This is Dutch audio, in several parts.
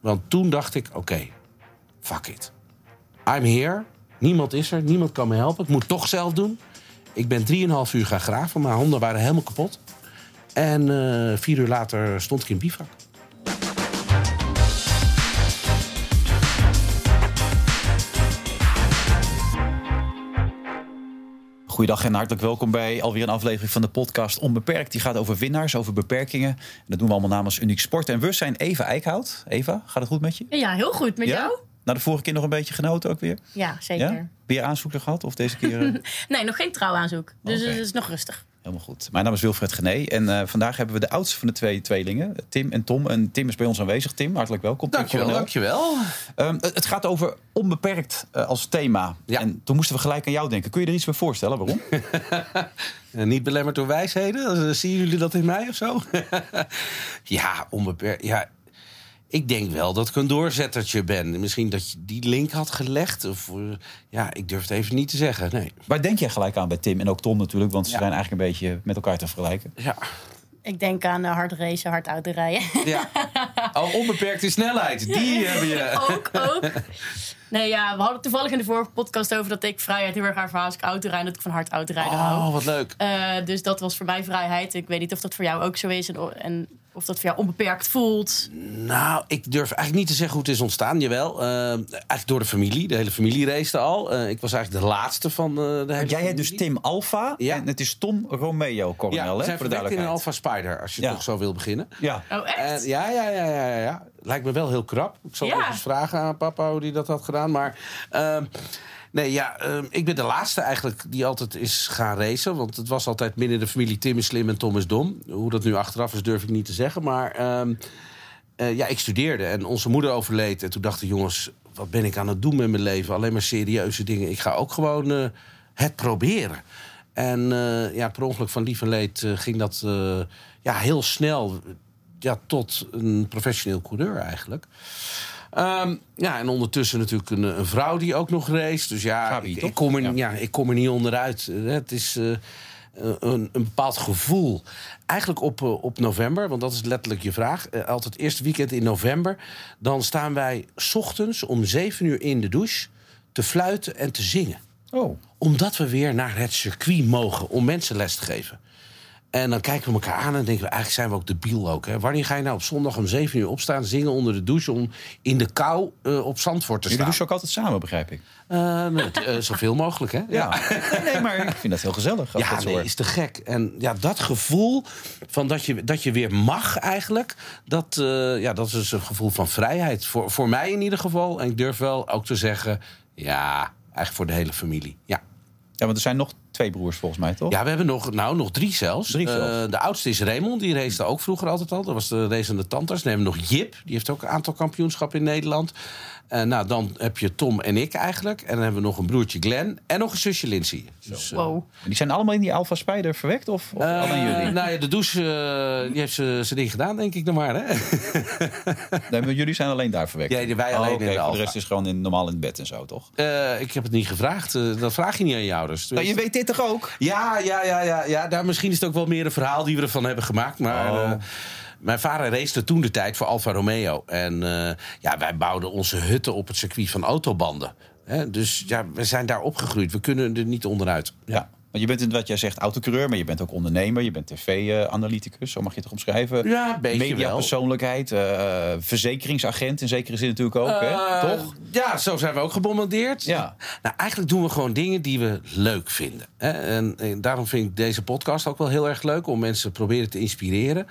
Want toen dacht ik, oké, fuck it. I'm here. Niemand is er. Niemand kan me helpen. Ik moet toch zelf doen. Ik ben 3,5 uur gaan graven. Mijn handen waren helemaal kapot. En eh, vier uur later stond ik in bivak. Goeiedag en hartelijk welkom bij alweer een aflevering van de podcast Onbeperkt. Die gaat over winnaars, over beperkingen. En dat doen we allemaal namens Uniek Sport. En we zijn Eva Eikhout. Eva, gaat het goed met je? Ja, heel goed. Met jou? Nou, de vorige keer nog een beetje genoten ook weer? Ja, zeker. Ja? Weer aanzoeken gehad of deze keer? Eh? nee, nog geen trouwaanzoek. Dus het is nog rustig. Helemaal goed. Mijn naam is Wilfred Gené en uh, vandaag hebben we de oudste van de twee tweelingen, Tim en Tom. En Tim is bij ons aanwezig. Tim, hartelijk welkom. Dankjewel, dankjewel. Um, het gaat over onbeperkt uh, als thema. Ja. En toen moesten we gelijk aan jou denken. Kun je er iets bij voorstellen? Waarom? niet belemmerd door wijsheden? Zien jullie dat in mij of zo? ja, onbeperkt. Ja, ik denk wel dat ik een doorzettertje ben. Misschien dat je die link had gelegd. Of, uh, ja, ik durf het even niet te zeggen. Nee. Waar denk jij gelijk aan bij Tim en ook Tom natuurlijk? Want ze zijn eigenlijk een beetje met elkaar te vergelijken. Ja. Ik denk aan uh, hard racen, hard autorijden. Ja. Oh, onbeperkte snelheid. Die hebben je. Ook, ook. Nee, ja, we hadden toevallig in de vorige podcast over dat ik vrijheid heel erg ervaar als ik autorijd. Dat ik van hard autorijden oh, hou. Oh, wat leuk. Uh, dus dat was voor mij vrijheid. Ik weet niet of dat voor jou ook zo is. En, en of dat voor jou onbeperkt voelt? Nou, ik durf eigenlijk niet te zeggen hoe het is ontstaan. Jawel, uh, eigenlijk door de familie. De hele familie race al. Uh, ik was eigenlijk de laatste van uh, de hele Jij heet dus Tim Alfa ja. en het is Tom Romeo, Coronel. Ja, hè, voor de in een Alfa Spider, als je ja. toch zo wil beginnen. Ja. Oh, echt? ja, ja, ja, ja, ja. Lijkt me wel heel krap. Ik zal ja. eens vragen aan papa hoe die dat had gedaan. Maar... Ehm, Nee, ja, uh, ik ben de laatste eigenlijk die altijd is gaan racen. Want het was altijd binnen de familie Tim is slim en Tom is dom. Hoe dat nu achteraf is, durf ik niet te zeggen. Maar uh, uh, ja, ik studeerde en onze moeder overleed. En toen dachten jongens, wat ben ik aan het doen met mijn leven? Alleen maar serieuze dingen. Ik ga ook gewoon eh, het proberen. En eh, ja, per ongeluk van lief en leed ging dat ja, heel snel ja, tot een professioneel coureur eigenlijk. Um, ja, en ondertussen natuurlijk een, een, vrouw die ook nog race. Dus ja, ik, ik, kom er, ja. ik kom er niet onderuit. Het is uh, een, een, bepaald gevoel. Eigenlijk op, uh, op november, want dat is letterlijk je vraag. Uh, altijd het eerste weekend in november. Dan staan wij ochtends om zeven uur in de douche te fluiten en te zingen. Oh. Omdat we weer naar het circuit mogen om mensen les te geven. En dan kijken we elkaar aan en denken we, eigenlijk zijn we ook debiel ook. Hè? Wanneer ga je nou op zondag om 7 uur opstaan, zingen onder de douche... om in de kou uh, op Zandvoort te staan? Jullie douchen ook altijd samen, begrijp ik? Uh, nee, uh, zoveel mogelijk, hè? Ja. nee, maar ik vind dat heel gezellig. Ja, dat nee, is te gek. En ja, dat gevoel van dat je, dat je weer mag eigenlijk... Dat, ja, dat is dus een gevoel van vrijheid. Voor, voor mij in ieder geval. En ik durf wel ook te zeggen... ja, eigenlijk voor de hele familie, ja. Ja, want er zijn nog twee broers volgens mij, toch? Ja, we hebben nog, nou, nog drie zelfs. Drie zelfs. Uh, de oudste is Raymond, die race ook vroeger altijd al. Dat was de race aan de tandarts. Dan hebben we nog Jip, die heeft ook een aantal kampioenschappen in Nederland. Uh, nou, dan heb je Tom en ik eigenlijk. En dan hebben we nog een broertje Glenn en nog een zusje Lindsay. Dus, wow. En die zijn allemaal in die Alpha Spider verwekt? Of, of alleen jullie? Nou ja, de douche die heeft ze zijn ding gedaan, denk ik nog maar. Hè? nee, maar jullie zijn alleen daar verwekt? Ja, wij alleen oh, okay. in de De rest is gewoon in, normaal in het bed en zo, toch? ik heb het niet gevraagd. dat vraag je niet aan je ouders. Dus... Nou, je weet dit toch ook? Ja, ja, ja, ja. ja. Daar, misschien is het ook wel meer een verhaal die we ervan hebben gemaakt. Maar... Oh. Mijn vader race toen de tijd voor Alfa Romeo. En uh, ja, wij bouwden onze hutten op het circuit van autobanden. Dus ja, we zijn daar opgegroeid. We kunnen er niet onderuit. Ja. Want je bent wat jij zegt autocoureur, maar je bent ook ondernemer. Je bent tv-analyticus, zo mag je het toch omschrijven? Ja, beetje Mediapersoonlijkheid, uh, verzekeringsagent in zekere zin natuurlijk ook, uh, hè? toch? Ja, zo zijn we ook gebombardeerd. Ja. Nou, eigenlijk doen we gewoon dingen die we leuk vinden. Hè? En, en, daarom vind ik deze podcast ook wel heel erg leuk... om mensen te proberen te inspireren.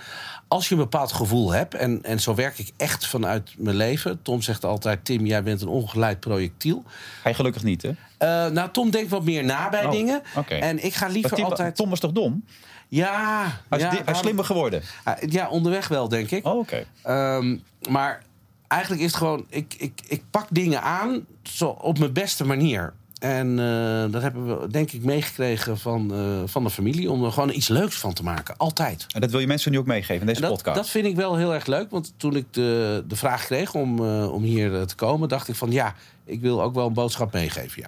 Als je een bepaald gevoel hebt, en, en zo werk ik echt vanuit mijn leven... Tom zegt altijd, Tim, jij bent een ongeleid projectiel. Hij gelukkig niet, hè? Uh, nou, Tom denkt wat meer na bij oh, dingen. Okay. En ik ga liever altijd... Tom was toch dom? Ja. Hij is, ja, hij is slimmer geworden? Ja, onderweg wel, denk ik. Oh, oké. Okay. Um, maar eigenlijk is het gewoon... Ik, ik, ik pak dingen aan zo op mijn beste manier. En uh, dat hebben we denk ik meegekregen van, uh, van de familie. Om er gewoon iets leuks van te maken. Altijd. En dat wil je mensen nu ook meegeven in deze dat, podcast? Dat vind ik wel heel erg leuk. Want toen ik de, de vraag kreeg om, uh, om hier te komen... dacht ik van ja, ik wil ook wel een boodschap meegeven. Ja.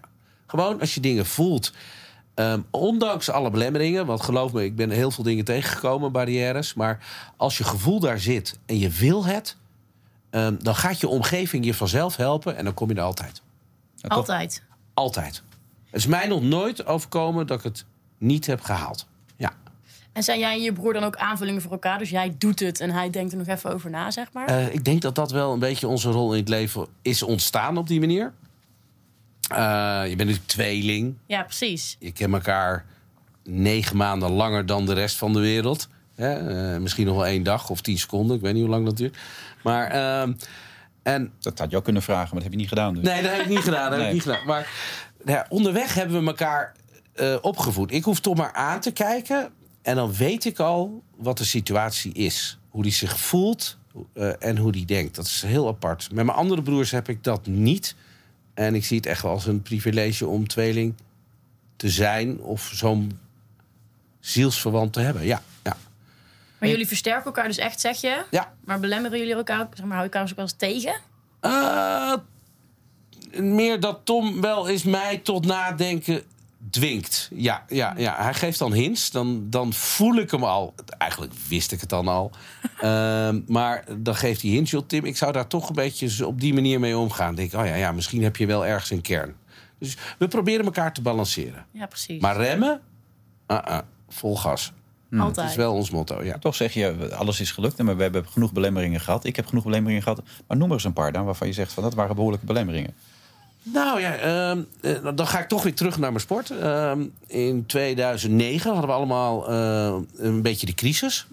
Gewoon als je dingen voelt... Um, ondanks alle belemmeringen, want geloof me, ik ben heel veel dingen tegengekomen, barrières. Maar als je gevoel daar zit en je wil het, ehm, dan gaat je omgeving je vanzelf helpen en dan kom je er altijd. Altijd. Altijd. Het is mij nog nooit overkomen dat ik het niet heb gehaald. Ja. En zijn jij en je broer dan ook aanvullingen voor elkaar? Dus jij doet het en hij denkt er nog even over na, zeg maar? Eh, ik denk dat dat wel een beetje onze rol in het leven is ontstaan op die manier. Eh, je bent natuurlijk tweeling. ja, precies. Je kent elkaar negen maanden langer dan de rest van de wereld. Hè? Eh, misschien nog wel één dag of tien seconden. Ik weet niet hoe lang dat duurt. Maar, ehm, en, Dat had je ook kunnen vragen, maar dat heb je niet gedaan. Dus. nee, dat heb ik niet gedaan. Dat heb ik Nee. niet gedaan. Maar nou ja, onderweg hebben we elkaar eh, opgevoed. Ik hoef toch maar aan te kijken. En dan weet ik al wat de situatie is. Hoe die zich voelt eh, en hoe die denkt. Dat is heel apart. Met mijn andere broers heb ik dat niet. En ik zie het echt wel als een privilege om tweeling te zijn. Of zo'n zielsverwant te hebben. Ja, ja. Maar jullie versterken elkaar dus echt, zeg je? Ja. Maar belemmeren jullie elkaar? Zeg maar, hou je elkaar ook wel eens tegen? Eh, meer dat Tom wel eens mij tot nadenken dwingt. Ja, ja, ja. hij geeft dan hints. Dan, dan voel ik hem al. Eigenlijk wist ik het dan al. Ehm, maar dan geeft hij hints. Joh, Tim, ik zou daar toch een beetje op die manier mee omgaan. Denk ik, oh ja, ja, misschien heb je wel ergens een kern. Dus we proberen elkaar te balanceren. Ja, precies. Maar remmen? Uh-uh, vol gas. Dat Altijd. is wel ons motto, ja. Toch zeg je, alles is gelukt, maar we hebben genoeg belemmeringen gehad. Ik heb genoeg belemmeringen gehad. Maar noem er eens een paar dan waarvan je zegt van dat waren behoorlijke belemmeringen. Nou ja, ehm, eh, dan ga ik toch weer terug naar mijn sport. Ehm, in 2009 hadden we allemaal eh, een beetje de crisis.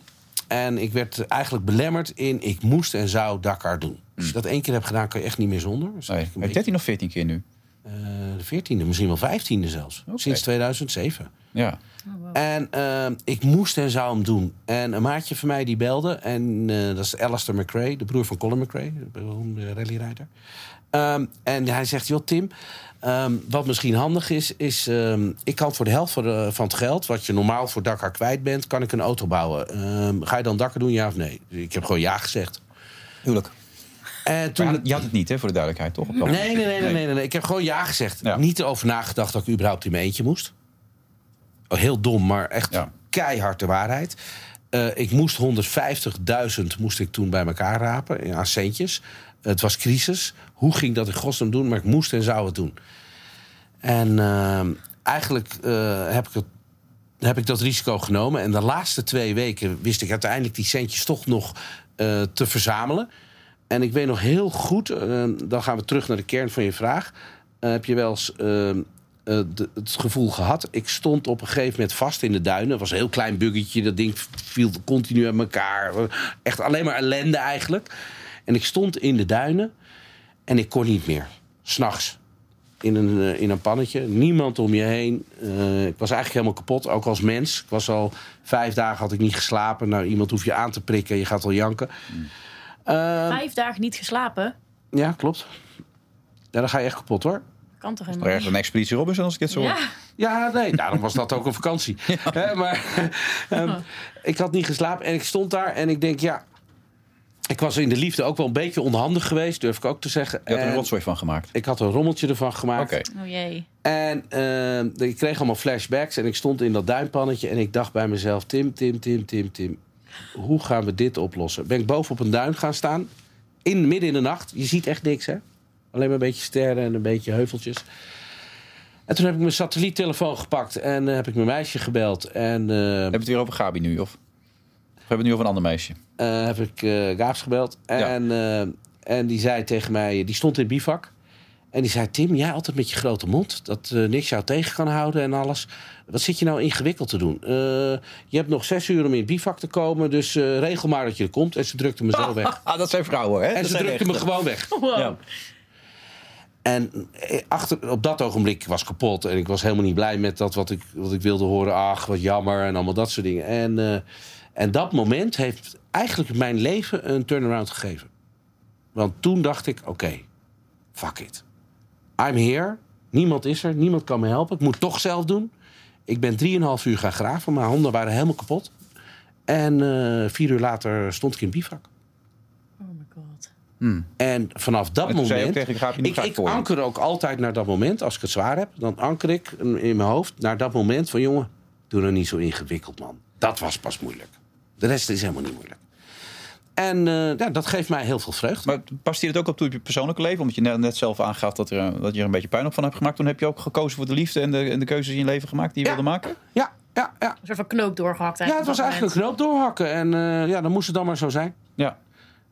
En ik werd eigenlijk belemmerd in ik moest en zou Dakar doen. Als je dat één keer hebt gedaan, kan je echt niet meer zonder. Dus Nee, eigenlijk een beetje, 13 of 14 keer nu. Eh, de veertiende, misschien wel vijftiende zelfs. Sinds 2007. Ja. En ehm, ik moest en zou hem doen. En een maatje van mij die belde. En eh, dat is Alistair McRae, de broer van Colin McRae, de beroemde rallyrijder. Ehm, en hij zegt, joh Tim, ehm, wat misschien handig is... is ehm, ik kan voor de helft van, de- van het geld... wat je normaal voor Dakar kwijt bent, kan ik een auto bouwen. Ehm, ga je dan Dakar doen, ja of nee? Ik heb gewoon ja gezegd. Tuurlijk. En toen... Maar je had het niet, hè, voor de duidelijkheid, toch? Nee, nee, nee, nee, nee. Ik heb gewoon ja gezegd. Ja. Niet erover nagedacht dat ik überhaupt in mijn eentje moest. Oh, heel dom, maar echt Ja. keihard de waarheid. Eh, ik moest 150.000 moest ik toen bij elkaar rapen aan centjes. Het was crisis. Hoe ging dat in godsnaam doen? Maar ik moest en zou het doen. En eigenlijk eh, heb, ik het, heb ik dat risico genomen. En de laatste twee weken wist ik uiteindelijk die centjes toch nog eh, te verzamelen. En ik weet nog heel goed, eh, dan gaan we terug naar de kern van je vraag. Eh, heb je wel eens eh, het gevoel gehad? Ik stond op een gegeven moment vast in de duinen. Het was een heel klein buggetje. Dat ding viel continu aan elkaar. Echt alleen maar ellende eigenlijk. En ik stond in de duinen en ik kon niet meer. S'nachts. In een, in een pannetje. Niemand om je heen. Ik was eigenlijk helemaal kapot, ook als mens. Ik was al vijf dagen had ik niet geslapen. Nou, iemand hoef je aan te prikken. Je gaat al janken. Eh, Vijf dagen niet geslapen? ja, klopt. Ja, dan ga je echt kapot hoor. Kan toch helemaal niet? een expeditie Robinson, als ik het zo hoor. Ja, Ja, nee, daarom was dat ook een vakantie. Hè, maar ehm, ik had niet geslapen en ik stond daar en ik denk, ja... Ik was in de liefde ook wel een beetje onhandig geweest, durf ik ook te zeggen. Je had er een En rotzooi van gemaakt. ik had een rommeltje ervan gemaakt. Oké. oh jee. En ehm, ik kreeg allemaal flashbacks en ik stond in dat duinpannetje... en ik dacht bij mezelf, Tim, Tim, Tim, Tim, Tim... hoe gaan we dit oplossen? Ben ik boven op een duin gaan staan, in, midden in de nacht. Je ziet echt niks, hè? Alleen maar een beetje sterren en een beetje heuveltjes. En toen heb ik mijn satelliettelefoon gepakt en eh, heb ik mijn meisje gebeld. En eh, Hebben we het weer over Gabi nu? Of, of hebben we het nu over een ander meisje? eh, heb ik Gaafs gebeld. En, en die zei tegen mij, die stond in bivak. En die zei, Tim, jij altijd met je grote mond. Dat eh, niks jou tegen kan houden en alles. Wat zit je nou ingewikkeld te doen? Eh, je hebt nog zes uur om in bivak te komen. Dus eh, regel maar dat je er komt. En ze drukte me zo weg. Ah, dat zijn vrouwen, hè? En Dat ze drukte me gewoon weg. Wow. Ja. En achter, op dat ogenblik was ik kapot. En ik was helemaal niet blij met dat wat ik, wat ik wilde horen. Ach, wat jammer en allemaal dat soort dingen. En, eh, en dat moment heeft eigenlijk mijn leven een turnaround gegeven. Want toen dacht ik, oké, fuck it. I'm here. Niemand is er. Niemand kan me helpen. Ik moet toch zelf doen. Ik ben 3,5 uur gaan graven. Mijn handen waren helemaal kapot. En eh, vier uur later stond ik in bivak. Oh my god. En vanaf dat En moment. tegen ik ik anker ook altijd naar dat moment. Als ik het zwaar heb, dan anker ik in mijn hoofd naar dat moment van jongen, doe nou niet zo ingewikkeld, man. Dat was pas moeilijk. De rest is helemaal niet moeilijk. En uh, ja, dat geeft mij heel veel vreugde. Maar past hier het ook op toe je persoonlijke leven? Omdat je net, net zelf aangaf dat, er, dat je er een beetje puin op van hebt gemaakt. Toen heb je ook gekozen voor de liefde en de, en de keuzes in je leven gemaakt die je wilde maken? Ja, ja, ja. Een soort van knoop doorgehakt Ja, het was eigenlijk een knoop doorhakken. En uh, ja, dan moest het dan maar zo zijn. Ja.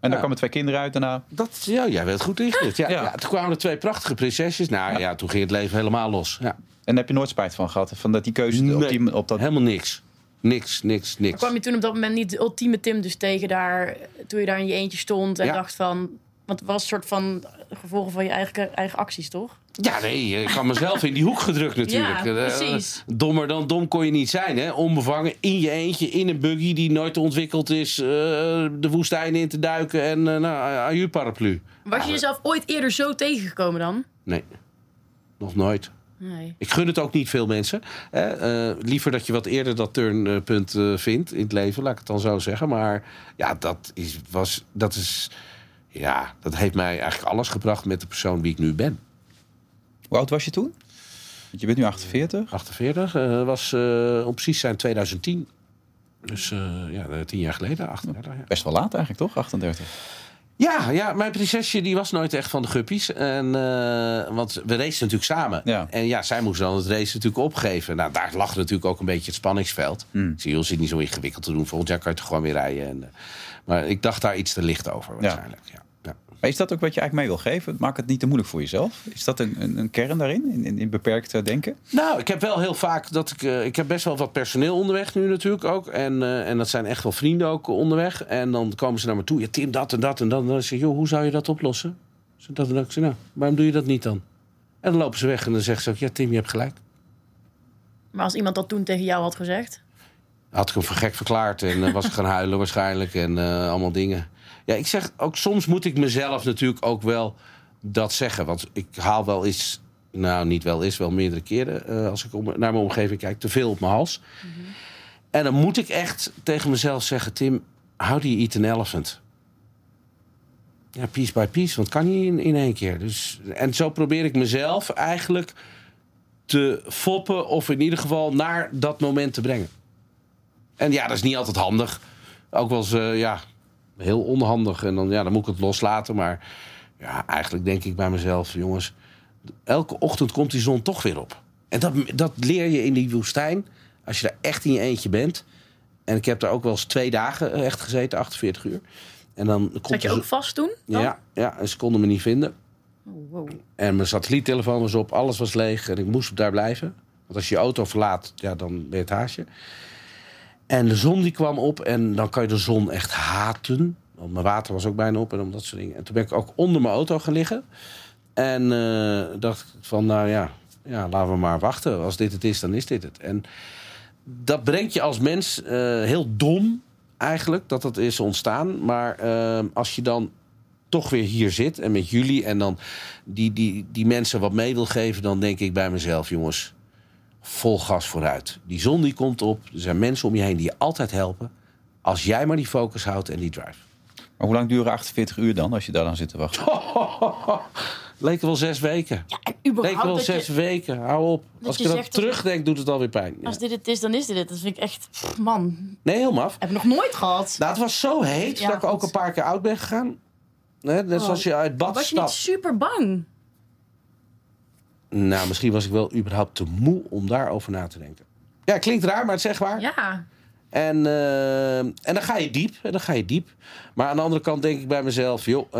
En dan kwamen twee kinderen uit daarna. Dat, ja, jij werd goed ingelicht. Ja, ja. toen kwamen er twee prachtige prinsesjes. Nou ja. toen ging het leven helemaal los. Ja. En daar heb je nooit spijt van gehad? Van dat die keuze nee, op, die, op dat... helemaal niks. Niks, niks, niks. Maar kwam je toen op dat moment niet de ultieme Tim dus tegen daar... toen je daar in je eentje stond en dacht van... Want het was een soort van gevolgen van je eigen, eigen acties, toch? Ja, nee, ik had mezelf in die hoek gedrukt natuurlijk. Ja, eh, precies. dommer dan dom kon je niet zijn, hè? Onbevangen, in je eentje, in een buggy die nooit ontwikkeld is... Uh, de woestijn in te duiken en uh, nou, aan je paraplu. Was je jezelf ooit eerder zo tegengekomen dan? Nee, nog nooit. Nee. Ik gun het ook niet veel mensen. liever dat je wat eerder dat turnpunt vindt in het leven, laat ik het dan zo zeggen. Maar ja, dat is, was, dat is ja, dat heeft mij eigenlijk alles gebracht met de persoon wie ik nu ben. Hoe oud was je toen? Want je bent nu 48? 48. Uh, was uh, om precies zijn 2010. Dus uh, ja, tien jaar geleden. 38, ja. Best wel laat eigenlijk, toch? 38. Ja, ja, mijn prinsesje die was nooit echt van de guppies. En, uh, want we racen natuurlijk samen. Ja. En ja, zij moest dan het race natuurlijk opgeven. Nou, daar lag natuurlijk ook een beetje het spanningsveld. Hmm. Ik zie, je zit niet zo ingewikkeld te doen. Volgend jaar kan je het gewoon weer rijden. En, uh, maar ik dacht daar iets te licht over waarschijnlijk. Ja. Maar is dat ook wat je eigenlijk mee wil geven? Maak het niet te moeilijk voor jezelf. Is dat een, een, een kern daarin, in, in, in, beperkt denken? Nou, ik heb wel heel vaak dat ik... Uh, ik heb best wel wat personeel onderweg nu natuurlijk ook. En, uh, en dat zijn echt wel vrienden ook onderweg. En dan komen ze naar me toe. Ja, Tim, dat en dat en dat. En dan zeg je, joh, hoe zou je dat oplossen? Dat en dat. Ik zeg, nou, waarom doe je dat niet dan? En dan lopen ze weg en dan zeggen ze ook, ja, Tim, je hebt gelijk. Maar als iemand dat toen tegen jou had gezegd? Had ik hem voor gek verklaard en uh, was ik gaan huilen waarschijnlijk en allemaal dingen. Ja, ik zeg ook soms moet ik mezelf natuurlijk ook wel dat zeggen. Want ik haal wel eens, nou niet wel eens, wel meerdere keren... Uh, als ik om, naar mijn omgeving kijk, te veel op mijn hals. Mm -hmm. En dan moet ik echt tegen mezelf zeggen... Tim, how do you eat an elephant? Ja, piece by piece, want kan niet in, in één keer. Dus, en zo probeer ik mezelf eigenlijk te foppen... of in ieder geval naar dat moment te brengen. En ja, dat is niet altijd handig. Ook wel eens, uh, ja, heel onhandig. En dan, ja, dan moet ik het loslaten. Maar ja, eigenlijk denk ik bij mezelf, jongens, elke ochtend komt die zon toch weer op. En dat, dat leer je in die woestijn, als je daar echt in je eentje bent. En ik heb daar ook wel eens twee dagen echt gezeten, 48 uur. En dan komt Zat je ook vast toen? Ja, ja, en ze konden me niet vinden. Oh, wow. En mijn satelliettelefoon was op, alles was leeg en ik moest daar blijven. Want als je je auto verlaat, ja, dan ben je het haasje. En de zon die kwam op en dan kan je de zon echt haten. Want mijn water was ook bijna op en om dat soort dingen. En toen ben ik ook onder mijn auto gaan liggen. En uh, dacht van, nou ja, ja, laten we maar wachten. Als dit het is, dan is dit het. En dat brengt je als mens uh, heel dom eigenlijk, dat dat is ontstaan. Maar uh, als je dan toch weer hier zit en met jullie... en dan die, die, die mensen wat mee wil geven... dan denk ik bij mezelf, jongens vol gas vooruit. Die zon die komt op. Er zijn mensen om je heen die je altijd helpen. Als jij maar die focus houdt en die drive. Maar hoe lang duren 48 uur dan, als je daar dan zit te wachten? Leek wel zes weken. Ja, en Leek wel zes weken. Hou op. Als je, dat terugdenk, doet het alweer pijn. Als dit het is, dan is dit het. Dat vind ik echt... Man. Nee, helemaal af. Heb ik nog nooit gehad. Nou, het was zo heet dat ik ook een paar keer oud ben gegaan. net oh. zoals je uit bad Was je niet super bang? Nou, misschien was ik wel überhaupt te moe om daarover na te denken. Ja, klinkt raar, maar het zeg waar. Ja. En, uh, en dan ga je diep. En dan ga je diep. Maar aan de andere kant denk ik bij mezelf... joh, uh,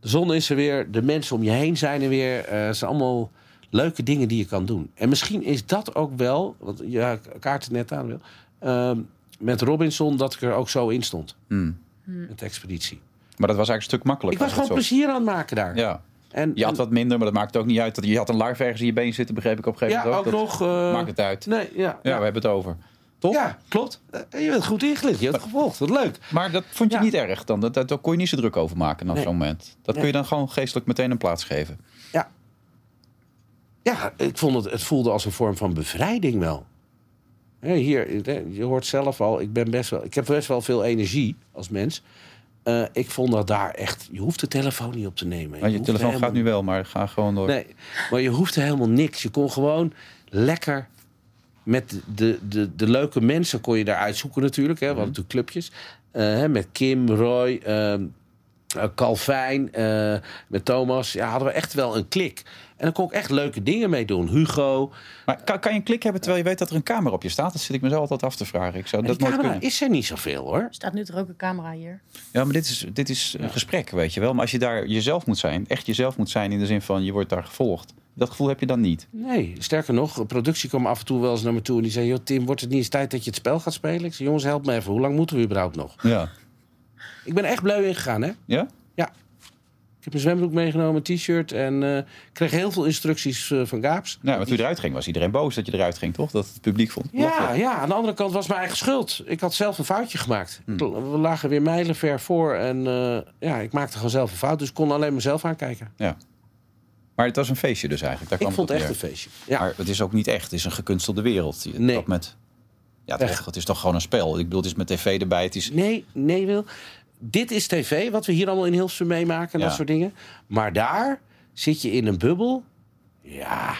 de zon is er weer. De mensen om je heen zijn er weer. Uh, het zijn allemaal leuke dingen die je kan doen. En misschien is dat ook wel... Want ja, kaart net aan wil... Ehm, met Robinson dat ik er ook zo in stond. Hmm. Met de expeditie. Maar dat was eigenlijk een stuk makkelijker. Ik was gewoon plezier aan het maken daar. Ja. En, je had wat minder, maar dat maakt ook niet uit. Je had een larve ergens in je been zitten, begreep ik op een gegeven moment ja, ook. nog. Uh... Maakt het uit. Nee, ja, ja, we hebben het over. Toch? Ja, klopt. Eh, je bent goed ingelicht. Je hebt het gevolgd. Wat leuk. Maar dat vond je niet erg dan? Dat, daar kon je niet zo druk over maken op zo'n moment. Dat kun je dan gewoon geestelijk meteen een plaats geven. Ja. Ja, ik vond het, het voelde als een vorm van bevrijding wel. Hier, je hoort zelf al, ik, ben best wel, ik heb best wel veel energie als mens. Uh, ik vond dat daar echt. Je hoeft de telefoon niet op te nemen. Je, je telefoon gaat nu wel, maar ga gewoon door. Nee, maar je hoefde helemaal niks. Je kon gewoon lekker met de, de, de leuke mensen kon je daar uitzoeken natuurlijk. Hè. We hadden mhm. natuurlijk clubjes. Uh, met Kim, Roy, uh, Calvijn, met Thomas. Ja, hadden we echt wel een klik. En dan kon ik echt leuke dingen mee doen. Hugo. Maar kan, kan je een klik hebben terwijl je weet dat er een camera op je staat? Dat zit ik me zo altijd af te vragen. Ik zou dat die camera is er niet zoveel hoor. Er staat nu toch ook een camera hier? Ja, maar dit is, dit is een gesprek, weet je wel. Maar als je daar jezelf moet zijn, echt jezelf moet zijn in de zin van je wordt daar gevolgd. Dat gevoel heb je dan niet? Nee, sterker nog, productie kwam af en toe wel eens naar me toe en die zei: Joh, Tim, wordt het niet eens tijd dat je het spel gaat spelen? Ik zei: Jongens, help me even. Hoe lang moeten we überhaupt nog? Ja. Ik ben echt blij ingegaan, hè? Ja? Ik heb een zwembroek meegenomen, een t-shirt en uh, kreeg heel veel instructies uh, van Gaaps. Nou, maar toen je eruit ging, was iedereen boos dat je eruit ging, toch? Dat het publiek vond. Ja, ja, aan de andere kant was mijn eigen schuld. Ik had zelf een foutje gemaakt. Hmm. We lagen weer mijlenver voor en uh, ja, ik maakte gewoon zelf een fout, dus ik kon alleen mezelf aankijken. Ja. Maar het was een feestje dus eigenlijk. Daar ik vond het echt een feestje. Ja. Maar het is ook niet echt. Het is een gekunstelde wereld. Nee. Dat met, ja, toch, het is toch gewoon een spel. Ik bedoel, het is met tv erbij. Het is... Nee, nee, Wil. Dit is tv, wat we hier allemaal in Hilversum meemaken. En dat soort dingen. Maar daar zit je in een bubbel. Ja,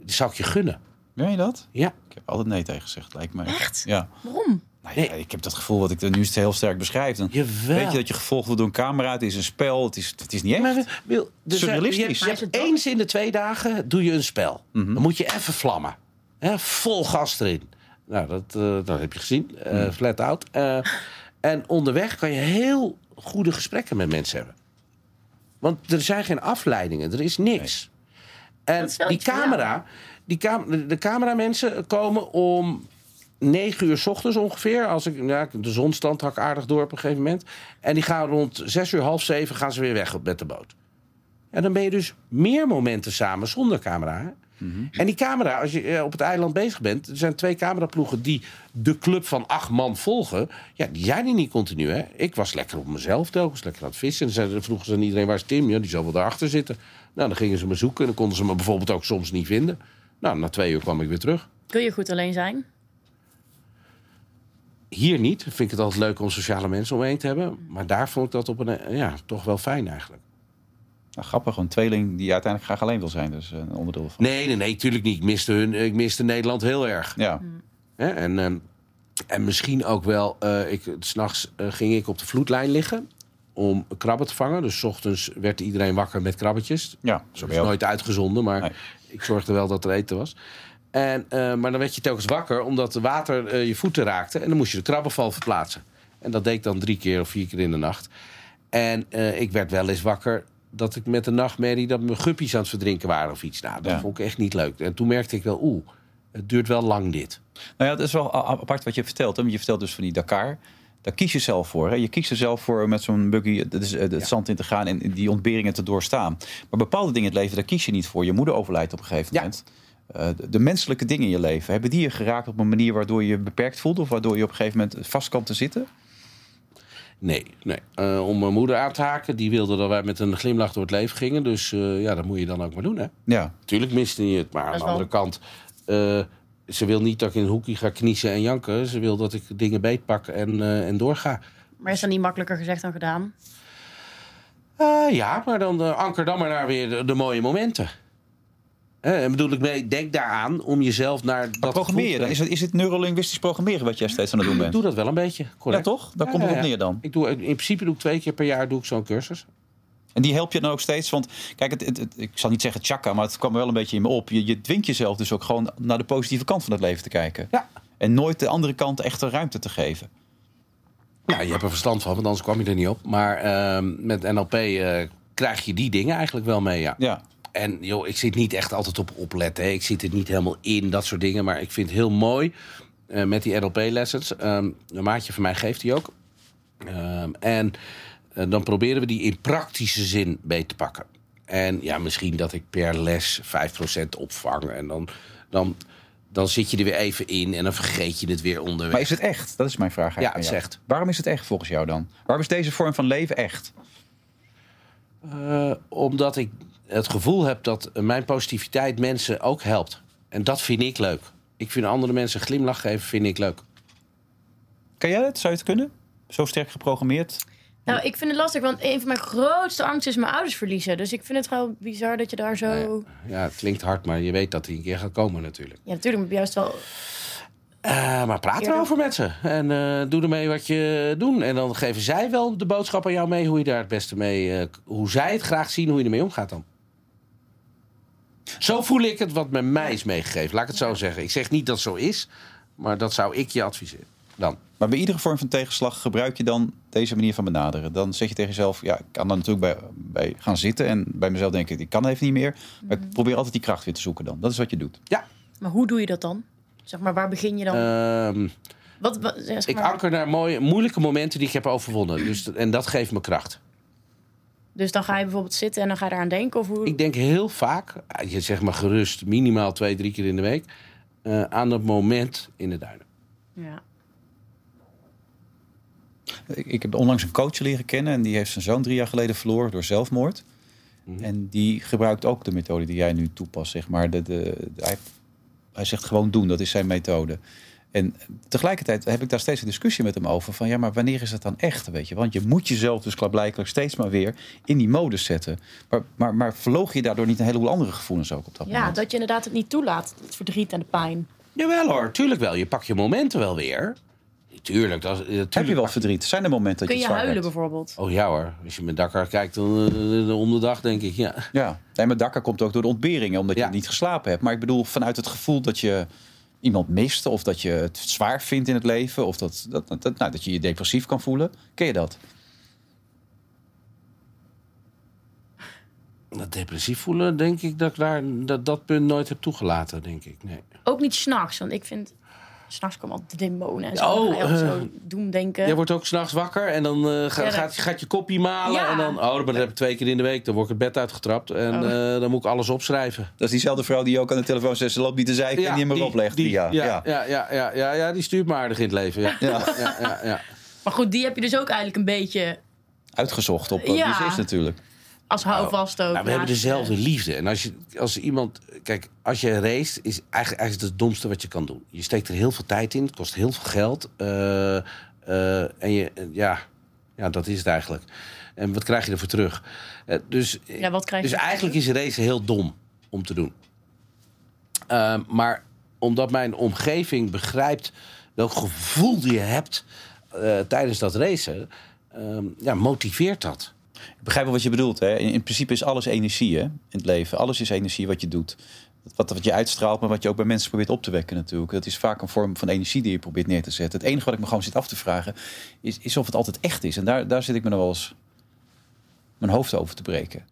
die zou ik je gunnen. Meen je dat? Ja. Ik heb altijd nee tegen gezegd, lijkt mij. Echt? Ja. Waarom? Nou nee. ik heb dat gevoel wat ik nu heel sterk beschrijf. Dan Jawel. weet je dat je gevolgd wordt door een camera. Het is een spel. Het is, het is niet echt. Maar, Wil, dus Surrealistisch. Je, je hebt eens in de twee dagen doe je een spel. Mhm. Dan moet je even vlammen. Hè, vol gas erin. Nou, dat, uh, dat heb je gezien. Uh, Flat out. Uh, en onderweg kan je heel goede gesprekken met mensen hebben. Want er zijn geen afleidingen. Er is niks. Nee. En die camera... Die cam de cameramensen komen om negen uur s ochtends ongeveer. Als ik, ja, de zon stand hak aardig door op een gegeven moment. En die gaan rond zes uur, half zeven gaan ze weer weg met de boot. En dan ben je dus meer momenten samen zonder camera. Mm -hmm. En die camera, als je op het eiland bezig bent... er zijn twee cameraploegen die de club van acht man volgen. Ja, die zijn die niet continu. Hè? Ik was lekker op mezelf telkens, lekker aan het vissen. En dan vroegen ze aan iedereen, waar is Tim? Ja, die zal wel daarachter zitten. Nou, dan gingen ze me zoeken en dan konden ze me bijvoorbeeld ook soms niet vinden. Nou, na twee uur kwam ik weer terug. Kun je goed alleen zijn? Hier niet. Vind ik het altijd leuk om sociale mensen omheen te hebben. Maar daar vond ik dat op een, ja, toch wel fijn eigenlijk. Nou, grappig, een tweeling die uiteindelijk graag alleen wil zijn. Dus een onderdeel van. Nee, nee, nee, tuurlijk niet. Ik miste, hun, ik miste Nederland heel erg. Ja. Hè? En, um, en misschien ook wel, uh, ik, s'nachts uh, ging ik op de vloedlijn liggen om krabben te vangen. Dus 's ochtends werd iedereen wakker met krabbetjes. Ja, zo is nooit uitgezonden, maar nee. ik zorgde wel dat er eten was. En, uh, maar dan werd je telkens wakker omdat het water uh, je voeten raakte. En dan moest je de krabbenval verplaatsen. En dat deed ik dan drie keer of vier keer in de nacht. En uh, ik werd wel eens wakker dat ik met de nachtmerrie... dat mijn guppies aan het verdrinken waren of iets. Nou, dat ja. vond ik echt niet leuk. En toen merkte ik wel, oeh, het duurt wel lang dit. Nou ja, het is wel apart wat je vertelt. Hè? Je vertelt dus van die Dakar... Daar kies je zelf voor. Hè? Je kiest er zelf voor met zo'n buggy het, het ja. zand in te gaan en die ontberingen te doorstaan. Maar bepaalde dingen in het leven, daar kies je niet voor. Je moeder overlijdt op een gegeven moment. Uh, de, de menselijke dingen in je leven, hebben die je geraakt op een manier waardoor je je beperkt voelt? Of waardoor je op een gegeven moment vast kan te zitten? Nee, nee. Uh, om mijn moeder aan te haken, die wilde dat wij met een glimlach door het leven gingen. Dus uh, ja, dat moet je dan ook maar doen, hè? Ja. Tuurlijk miste je het, maar aan de andere kant... ze wil niet dat ik in een hoekje ga kniezen en janken. Ze wil dat ik dingen beetpak en, en doorga. Maar is dat niet makkelijker gezegd dan gedaan? Uh, ja, maar dan anker dan maar naar weer de, de mooie momenten. En bedoel ik mee, denk daaraan om jezelf naar dat programmeer je dan? Is het, is het neurolinguistisch programmeren wat jij steeds aan het doen bent? Ik doe dat wel een beetje, correct. Ja, toch? Daar ja, komt het ja, op neer dan. Ik doe, in principe doe ik twee keer per jaar doe ik zo'n cursus. En die help je dan ook steeds? Want kijk, het, het, het, ik zal niet zeggen tjaka, maar het kwam wel een beetje in me op. Je, je dwingt jezelf dus ook gewoon naar de positieve kant van het leven te kijken. Ja. En nooit de andere kant echt de ruimte te geven. Ja, je hebt er verstand van, want anders kwam je er niet op. Maar uh, met NLP uh, krijg je die dingen eigenlijk wel mee, ja. Ja. En joh, ik zit niet echt altijd op opletten. Hè. Ik zit er niet helemaal in, dat soort dingen. Maar ik vind het heel mooi uh, met die NLP-lessons. Um, een maatje van mij geeft die ook. Um, en uh, dan proberen we die in praktische zin beet te pakken. En ja, misschien dat ik per les 5% opvang. En dan, dan, dan zit je er weer even in en dan vergeet je het weer onderweg. Maar is het echt? Dat is mijn vraag. Ja, het is echt. Waarom is het echt volgens jou dan? Waarom is deze vorm van leven echt? Uh, omdat ik het gevoel heb dat mijn positiviteit mensen ook helpt. En dat vind ik leuk. Ik vind andere mensen glimlach geven, vind ik leuk. Kan jij het? Zou je het kunnen? Zo sterk geprogrammeerd? Nou, ik vind het lastig, want een van mijn grootste angsten is mijn ouders verliezen. Dus ik vind het wel bizar dat je daar zo... Ja, ja het klinkt hard, maar je weet dat hij een keer gaat komen natuurlijk. Ja, natuurlijk, maar juist wel... Uh, maar praat erover met ze. En uh, doe ermee wat je doet. En dan geven zij wel de boodschap aan jou mee hoe je daar het beste mee. Uh, hoe zij het graag zien, hoe je ermee omgaat dan. Zo voel ik het wat met mij is meegegeven. Laat ik het zo zeggen. Ik zeg niet dat het zo is, maar dat zou ik je adviseren. Dan. Maar bij iedere vorm van tegenslag gebruik je dan deze manier van benaderen. Dan zeg je tegen jezelf, ja, ik kan dan natuurlijk bij, bij gaan zitten en bij mezelf denken, ik kan even niet meer. Maar ik mhm. probeer altijd die kracht weer te zoeken dan. Dat is wat je doet. Ja. Maar hoe doe je dat dan? Zeg maar, waar begin je dan? Um, wat, wat zeg maar. Ik anker naar mooie, moeilijke momenten die ik heb overwonnen. Dus, en dat geeft me kracht. Dus dan ga je bijvoorbeeld zitten en dan ga je eraan denken? Of hoe? Ik denk heel vaak, je zeg maar gerust, minimaal twee, drie keer in de week, uh, aan dat moment in de duinen. Ja. Ik, heb onlangs een coach leren kennen en die heeft zijn zoon drie jaar geleden verloren door zelfmoord. Mhm. En die gebruikt ook de methode die jij nu toepast, zeg maar. De, de, hij, hij zegt gewoon doen, dat is zijn methode. En tegelijkertijd heb ik daar steeds een discussie met hem over. Van ja, maar wanneer is het dan echt? Weet je? Want je moet jezelf dus klaarblijkelijk steeds maar weer in die modus zetten. Maar, maar, maar verloog je daardoor niet een heleboel andere gevoelens ook op dat ja, moment? Ja, dat je inderdaad het niet toelaat. Het verdriet en de pijn. Jawel hoor, tuurlijk wel. Je pakt je momenten wel weer. Tuurlijk. Dat, tuurlijk. Heb je wel verdriet? Zijn er momenten dat je Kun je huilen bijvoorbeeld? Oh ja hoor. Als je met Dakar kijkt dan, uh, om de dag, denk ik. Ja. ja. Nee, maar Dakar komt ook door de ontberingen. Omdat je niet geslapen hebt. Maar ik bedoel, vanuit het gevoel dat je iemand mist. Of dat je het zwaar vindt in het leven. Of dat, dat, dat, nou, dat je je depressief kan voelen. Ken je dat? Dat depressief voelen, denk ik dat ik daar dat, dat punt nooit heb toegelaten, denk ik. Nee. Ook niet s'nachts, want ik vind S'nachts komen altijd demonen en zo. Oh, uh, zo eh, doen denken. Jij wordt ook s'nachts wakker en dan uh, ga, gaat, gaat, je kopje malen. Ja. En dan, oh, dat heb ik twee keer in de week. Dan word ik het bed uitgetrapt en oh. uh, dan moet ik alles opschrijven. Dat is diezelfde vrouw die ook aan de telefoon zegt... ze loopt niet te zeiken ja, en die hem erop legt. Die, ja, ja, ja, ja, ja, ja, ja, die stuurt me aardig in het leven. Ja. Ja. Ja, ja, Maar goed, die heb je dus ook eigenlijk een beetje... Uitgezocht op is natuurlijk. Als nou, houvast ook. Nou, we hebben dezelfde liefde. En als, je, als iemand. Kijk, als je race, is eigenlijk, eigenlijk het domste wat je kan doen. Je steekt er heel veel tijd in, het kost heel veel geld. Uh, uh, en je, ja, ja, dat is het eigenlijk. En wat krijg je ervoor terug? Uh, dus ja, wat krijg je dus eigenlijk is race heel dom om te doen. Ehm, maar omdat mijn omgeving begrijpt welk gevoel je hebt tijdens dat racen, ehm, ja, motiveert dat. Ik begrijp wel wat je bedoelt. Hè? In, principe is alles energie hè? in het leven. Alles is energie wat je doet. Wat, wat je uitstraalt, maar wat je ook bij mensen probeert op te wekken natuurlijk. Dat is vaak een vorm van energie die je probeert neer te zetten. Het enige wat ik me gewoon zit af te vragen... is, is of het altijd echt is. En daar, daar zit ik me nog wel eens mijn hoofd over te breken.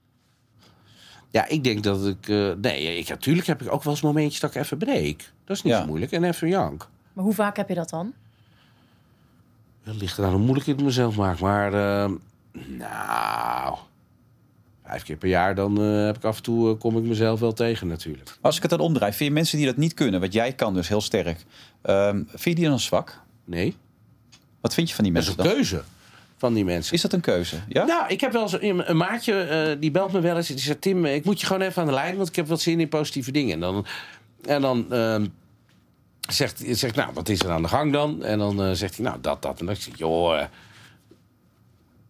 Ja, ik denk dat ik... Uh, nee, ik, natuurlijk heb ik ook wel eens momentjes dat ik even breek. Dat is niet zo moeilijk. En even jank. Maar hoe vaak heb je dat dan? Het ligt eraan hoe moeilijk ik het mezelf maak. Maar... Uh, nou, vijf keer per jaar, dan uh, heb ik af en toe uh, kom ik mezelf wel tegen natuurlijk. Als ik het dan omdraai, vind je mensen die dat niet kunnen, wat jij kan dus heel sterk, um, vind je die dan zwak? Nee. Wat vind je van die mensen? Dat is een keuze van die mensen. Is dat een keuze? Ja? Nou, ik heb wel eens een, een maatje, uh, die belt me wel eens. Die zegt, Tim, ik moet je gewoon even aan de lijn, want ik heb wat zin in positieve dingen. En dan, en dan uh, zegt, zegt, nou, wat is er aan de gang dan? En dan zegt hij, nou, dat, dat. En dan zeg ik, joh,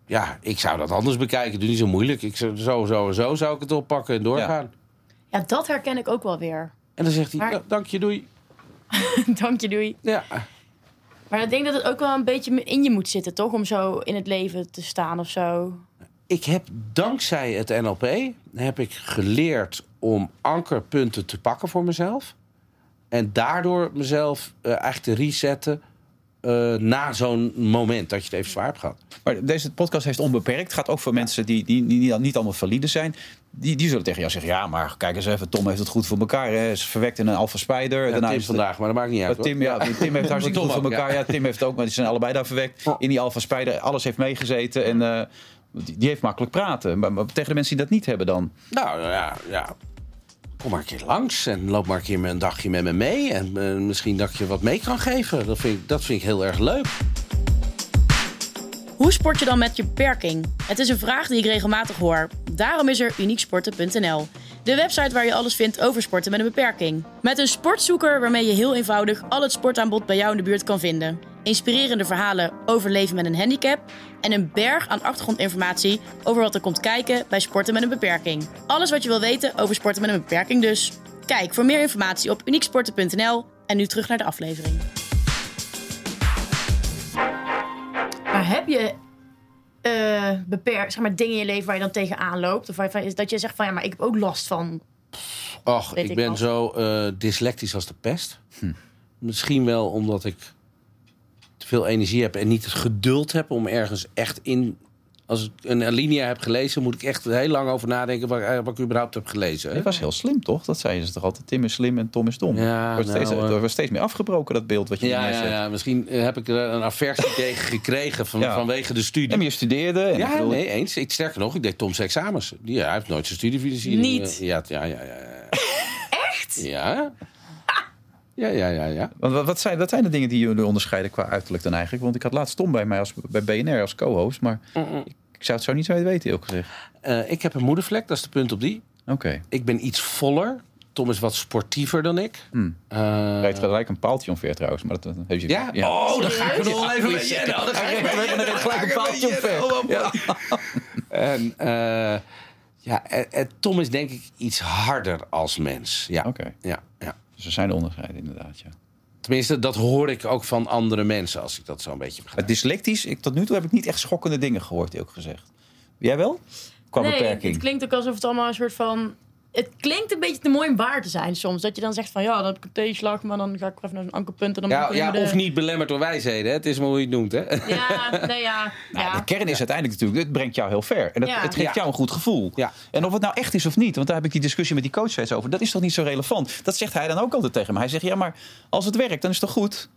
ja, ik zou dat anders bekijken. Doe niet zo moeilijk. Ik zou, zo, zo en zo zou ik het oppakken en doorgaan. Ja, ja dat herken ik ook wel weer. En dan zegt hij, maar... dank je, doei. dank je, doei. Ja. Maar ik denk dat het ook wel een beetje in je moet zitten, toch? Om zo in het leven te staan of zo. Ik heb dankzij het NLP heb ik geleerd om ankerpunten te pakken voor mezelf. En daardoor mezelf uh, eigenlijk te resetten uh, na zo'n moment dat je het even zwaar hebt gehad. Maar deze podcast heeft onbeperkt. Het gaat ook voor mensen die, die, die, niet allemaal valide zijn. Die, die zullen tegen jou zeggen: Ja, maar kijk eens even, Tom heeft het goed voor elkaar. Hè. Ze verwekt in een Alpha Spider. Ja, Daarna is vandaag, maar dat maakt niet uit. Tim, ja, Tim heeft hartstikke goed voor elkaar. Ja. Tim heeft het ook, maar die zijn allebei daar verwekt. In die Alpha Spider, alles heeft meegezeten. En uh, die, die, heeft makkelijk praten. Maar, maar, tegen de mensen die dat niet hebben dan? Nou ja, ja kom maar een keer langs en loop maar een keer een dagje met me mee. En uh, misschien dat ik je wat mee kan geven. Dat vind, ik, dat vind ik heel erg leuk. Hoe sport je dan met je beperking? Het is een vraag die ik regelmatig hoor. Daarom is er unieksporten.nl. De website waar je alles vindt over sporten met een beperking. Met een sportzoeker waarmee je heel eenvoudig al het sportaanbod bij jou in de buurt kan vinden. Inspirerende verhalen over leven met een handicap. En een berg aan achtergrondinformatie over wat er komt kijken bij sporten met een beperking. Alles wat je wil weten over sporten met een beperking dus. Kijk voor meer informatie op unieksporten.nl. En nu terug naar de aflevering. Heb je uh, beperkt, zeg maar, dingen in je leven waar je dan tegenaan loopt? Of waar, is dat je zegt van ja, maar ik heb ook last van. Och, ik, ben zo uh, dyslectisch als de pest. Hm. Misschien wel omdat ik te veel energie heb en niet het geduld heb om ergens echt in als ik een alinea heb gelezen, moet ik echt heel lang over nadenken wat, eh, wat ik überhaupt heb gelezen. Het was heel slim, toch? Dat zeiden ze toch altijd. Tim is slim en Tom is dom. Ja, wordt steeds, nou, wordt steeds meer afgebroken, dat beeld wat je ja, ja, ja, misschien eh, heb ik er een aversie tegen gekregen van, vanwege de studie. En je studeerde. En ja, bedoel... nee, eens. Ik, sterker nog, ik deed Tom's examens. Die, hij heeft nooit zijn studiefinanciering. Niet? Ja, ja, ja, ja. Echt? Ja. Ja, ja, ja. ja. Want wat zijn, wat zijn de dingen die jullie onderscheiden qua uiterlijk dan eigenlijk? Want ik had laatst Tom bij mij als, bij BNR als co-host. Maar ik zou het zo niet zo weten, ook gezegd. Uh, ik heb een moedervlek, dat is de punt op die. Oké. Ik ben iets voller. Tom is wat sportiever dan ik. Hmm. Uh, Rijdt gelijk een paaltje omver trouwens. Maar dat, heb je, ja? ja? Oh, dan ga ik er nog even met je. Dan ga ik er gelijk een paaltje omver. Ja. en uh, ja, en, Tom is denk ik iets harder als mens. Ja. Oké. Ja, ja. Dus er zijn onderscheiden inderdaad, ja. Tenminste, dat hoor ik ook van andere mensen, als ik dat zo een beetje begrijp. Dyslectisch, ik, tot nu toe heb ik niet echt schokkende dingen gehoord, ook gezegd. Jij wel? Qua nee, beperking. het klinkt ook alsof het allemaal een soort van het klinkt een beetje te mooi om waar te zijn soms. Dat je dan zegt van ja, dan heb ik een tegenslag, maar dan ga ik even naar een ankerpunt. En dan ja, ja of niet belemmerd door wijsheden. Hè? Het is maar hoe je het noemt. Hè? Ja, nee, ja, nou, ja. De kern is uiteindelijk natuurlijk, het brengt jou heel ver. En het, het geeft jou een goed gevoel. En of het nou echt is of niet, want daar heb ik die discussie met die coach steeds over. Dat is toch niet zo relevant? Dat zegt hij dan ook altijd tegen me. Hij zegt ja, maar als het werkt, dan is het toch goed?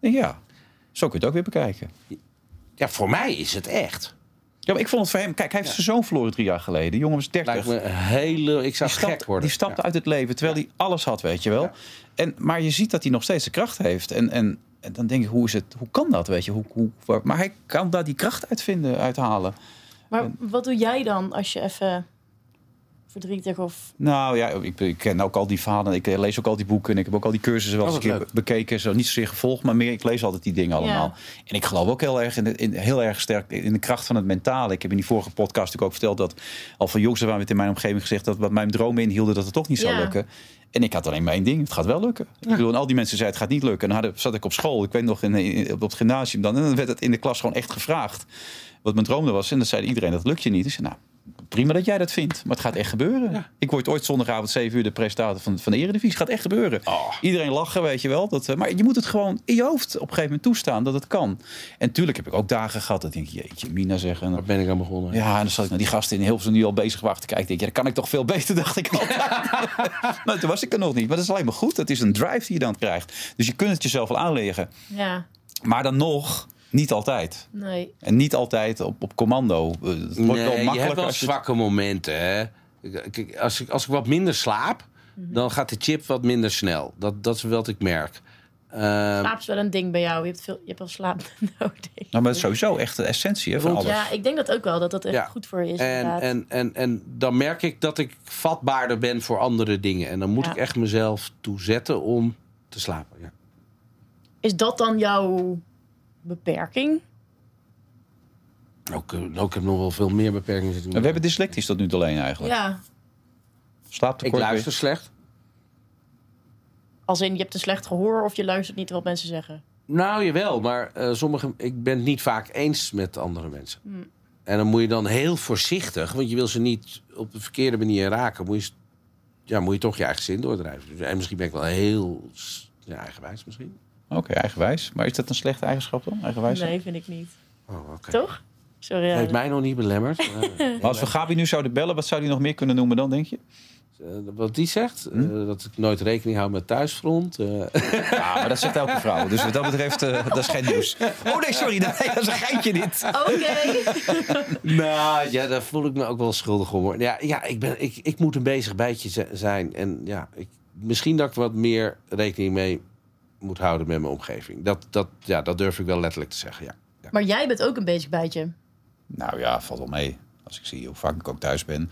ja, zo kun je het ook weer bekijken. Ja, voor mij is het echt. Ja, maar ik vond het voor hem... Kijk, hij heeft zijn zoon verloren drie jaar geleden. De jongen was 30. Lijkt me hele... Ik zou gek worden. Die stapte uit het leven, terwijl hij alles had, weet je wel. En, maar je ziet dat hij nog steeds de kracht heeft. En, en, en dan denk ik, hoe, is het, hoe kan dat, weet je? Hoe, hoe, maar hij kan daar die kracht uit vinden, uithalen. Maar wat doe jij dan als je even verdrietig of... Nou ja, ik, ik, ken ook al die verhalen. Ik lees ook al die boeken. En ik heb ook al die cursussen wel eens een keer bekeken. Zo niet zozeer gevolgd, maar meer. Ik lees altijd die dingen allemaal. En ik geloof ook heel erg, in, de, in, heel erg sterk in de kracht van het mentale. Ik heb in die vorige podcast natuurlijk ook verteld dat... al van jongs waren het in mijn omgeving gezegd... dat wat mijn dromen inhielden, dat het toch niet zou lukken. En ik had alleen maar één ding. Het gaat wel lukken. Ik bedoel, en al die mensen zeiden het gaat niet lukken. En dan zat ik op school. Ik weet nog in, op het gymnasium dan. En dan werd het in de klas gewoon echt gevraagd. Wat mijn droom was. En dan zei iedereen dat lukt je niet. Dus nou, prima dat jij dat vindt, maar het gaat echt gebeuren. Ik word ooit zondagavond 7 uur de presentator van, van de Eredivisie. Het gaat echt gebeuren. Oh. Iedereen lachen, weet je wel. Dat, eh, maar je moet het gewoon in je hoofd op een gegeven moment toestaan dat het kan. En natuurlijk heb ik ook dagen gehad dat ik denk, jeetje, Mina zeggen. Waar ben ik aan begonnen? Ja, en dan zat ik naar die gasten in Hilversum die al bezig waren te kijken. Denk, ja, dat kan ik toch veel beter, dacht ik altijd. maar toen was ik er nog niet. Maar dat is alleen maar goed. Het is een drive die je dan krijgt. Dus je kunt het jezelf wel aanleggen. Ja. Maar dan nog niet altijd. Nee. En niet altijd op, op commando. Het wordt nee, wel makkelijk je hebt wel als je... zwakke momenten. Hè? Als, ik, als ik wat minder slaap, Mhm. dan gaat de chip wat minder snel. Dat, dat is wat ik merk. Uh, slaap is wel een ding bij jou. Je hebt, veel, je hebt wel slaap nodig. Nou, maar dat is sowieso echt de essentie hè, van alles. Ja, ik denk dat ook wel. Dat dat echt ja. goed voor je is. En, en, en, en dan merk ik dat ik vatbaarder ben voor andere dingen. En dan moet Ja. ik echt mezelf toezetten om te slapen. Ja. Is dat dan jouw beperking? Ook, eh, ook ik heb nog wel veel meer beperkingen zitten. En we hebben dyslectisch tot nu toe alleen eigenlijk. Ja. ik Slaaptekort. luister slecht. Als in, je hebt een slecht gehoor of je luistert niet wat mensen zeggen. Nou, jawel, maar eh, sommige, ik ben het niet vaak eens met andere mensen. Hmm. En dan moet je dan heel voorzichtig, want je wil ze niet op de verkeerde manier raken. Moet je, ja, moet je toch je eigen zin doordrijven. En misschien ben ik wel heel ja, eigenwijs misschien. Oké, eigenwijs. Maar is dat een slechte eigenschap dan? Eigenwijs? Nee, vind ik niet. Oh, oké. Toch? Sorry. Heeft Alex. mij nog niet belemmerd. Eh, Maar als we Gabi nu zouden bellen, wat zou die nog meer kunnen noemen dan, denk je? eh, wat die zegt, eh, dat ik nooot rekening hou met thuisfront. eh. Ja, maar dat zegt elke vrouw. Dus wat dat betreft, eh, dat is geen nieuws. Oh nee, sorry. Nee, dat is een geintje niet. Oké. nou, ja, daar voel ik me ook wel schuldig om. hoor. Ja, ja ik, ben, ik, ik moet een bezig bijtje zijn. En ja, ik, misschien dat ik wat meer rekening mee moet houden met mijn omgeving. Dat, dat, ja, dat durf ik wel letterlijk te zeggen, ja. ja. Maar jij bent ook een bezig bijtje. Nou ja, valt wel mee. Als ik zie hoe vaak ik ook thuis ben.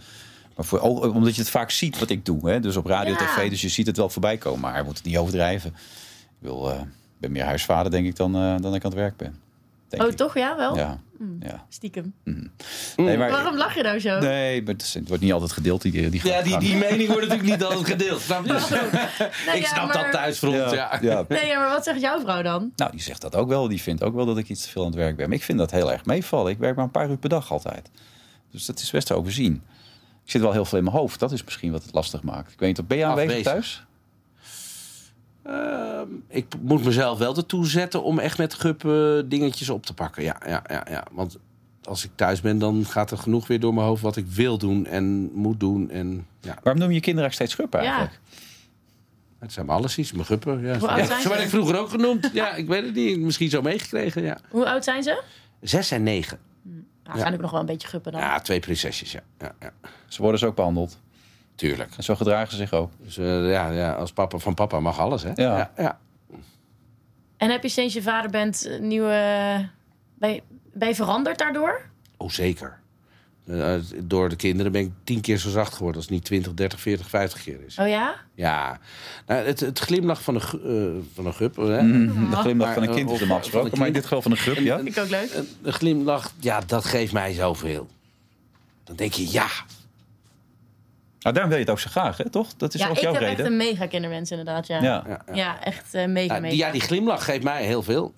Maar voor, ook omdat je het vaak ziet wat ik doe. Hè? Dus op radio, Ja. tv, dus je ziet het wel voorbij komen. Maar je moet het niet overdrijven. Ik wil, eh, ben meer huisvader, denk ik, dan, eh, dan ik aan het werk ben. Denk Oh, ik. toch? Ja, wel? Ja. Ja. Stiekem. Nee, maar, Waarom lach je nou zo? nee, maar het is- het wordt niet altijd gedeeld. Die, die Ja, die, die mening wordt natuurlijk niet altijd gedeeld. Snap je? Nee, ik ja, snap maar- dat thuisfront. Ja. ja, ja. Nee, ja, maar wat zegt jouw vrouw dan? Nou, die zegt dat ook wel. Die vindt ook wel dat ik iets te veel aan het werk ben. Maar ik vind dat heel erg meevallen. Ik werk maar een paar uur per dag altijd. Dus dat is best te overzien. Ik zit wel heel veel in mijn hoofd. Dat is misschien wat het lastig maakt. Ik weet niet, ben je aanwezig thuis? Ehm, ik moet mezelf wel ertoe zetten om echt met gup eh, dingetjes op te pakken. Ja, ja, ja, ja. Want als ik thuis ben, dan gaat er genoeg weer door mijn hoofd wat ik wil doen en moet doen. En ja, Waarom noem je je kinderen eigenlijk steeds schuppen eigenlijk? het zijn maar alles iets. Mijn guppen. Ja. Hoe oud Ja, zijn zo werd ze? ik vroeger ook genoemd. Ja, ik weet het niet. Misschien zo meegekregen. Ja. Hoe oud zijn ze? Zes en negen. Nou, zijn ook nog wel een beetje guppen dan. Ja, twee prinsesjes. Ja, ja, ja. Ze worden zo ook behandeld. Tuurlijk. En zo gedragen ze zich ook. Dus eh, ja, ja, als papa van papa mag alles, hè? Ja. ja, ja. En heb je sinds je vader bent eh, nieuwe... Ben je, ben je veranderd daardoor? Oh, zeker. Eh, door de kinderen ben ik tien keer zo zacht geworden als het niet 20, 30, 40, 50 keer is. Oh ja? Ja, nou, het, het glimlach van een, eh, van een gup. Hè? Mhm, De glimlach Maar, van een eh, kind is normaal gesproken. een Maar in dit geval van een grup, ja. Vind ik ook leuk. Een, een glimlach, ja, dat geeft mij zoveel. Dan denk je, ja. Nou, daarom wil je het ook zo graag, hè? toch? Dat is Ja, ook ik jouw heb echt reden. een mega kinderwens inderdaad, ja. Ja. Ja, ja. Ja, echt eh, mega, Ja, mega. die, ja, die glimlach geeft mij heel veel.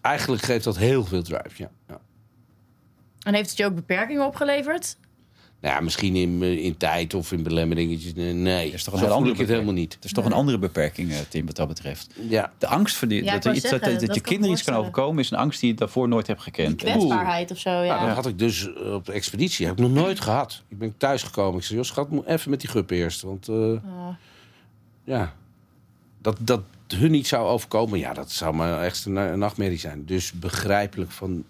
Eigenlijk geeft dat heel veel drive, ja. ja. En heeft het je ook beperkingen opgeleverd? Nou ja, misschien in, eh, in tijd of in belemmeringetjes. Nee, is toch een zo voel ik het helemaal niet. Het is toch een andere beperking, eh, Tim, wat dat betreft. Ja, De angst voor die, Ja, dat, er iets, dat, zeggen, dat, dat je kinderen iets kan overkomen... is een angst die je daarvoor nooit hebt gekend. Die kwetsbaarheid of zo, ja. Nou, dat had ik dus eh, op de expeditie. Heb ik nog nooit gehad. Ik ben thuis gekomen. Ik zei, joh, schat, moet even met die gup eerst. Want ja, dat, dat hun niet zou overkomen, ja, dat zou maar echt een, een nachtmerrie zijn. Dus begrijpelijk van,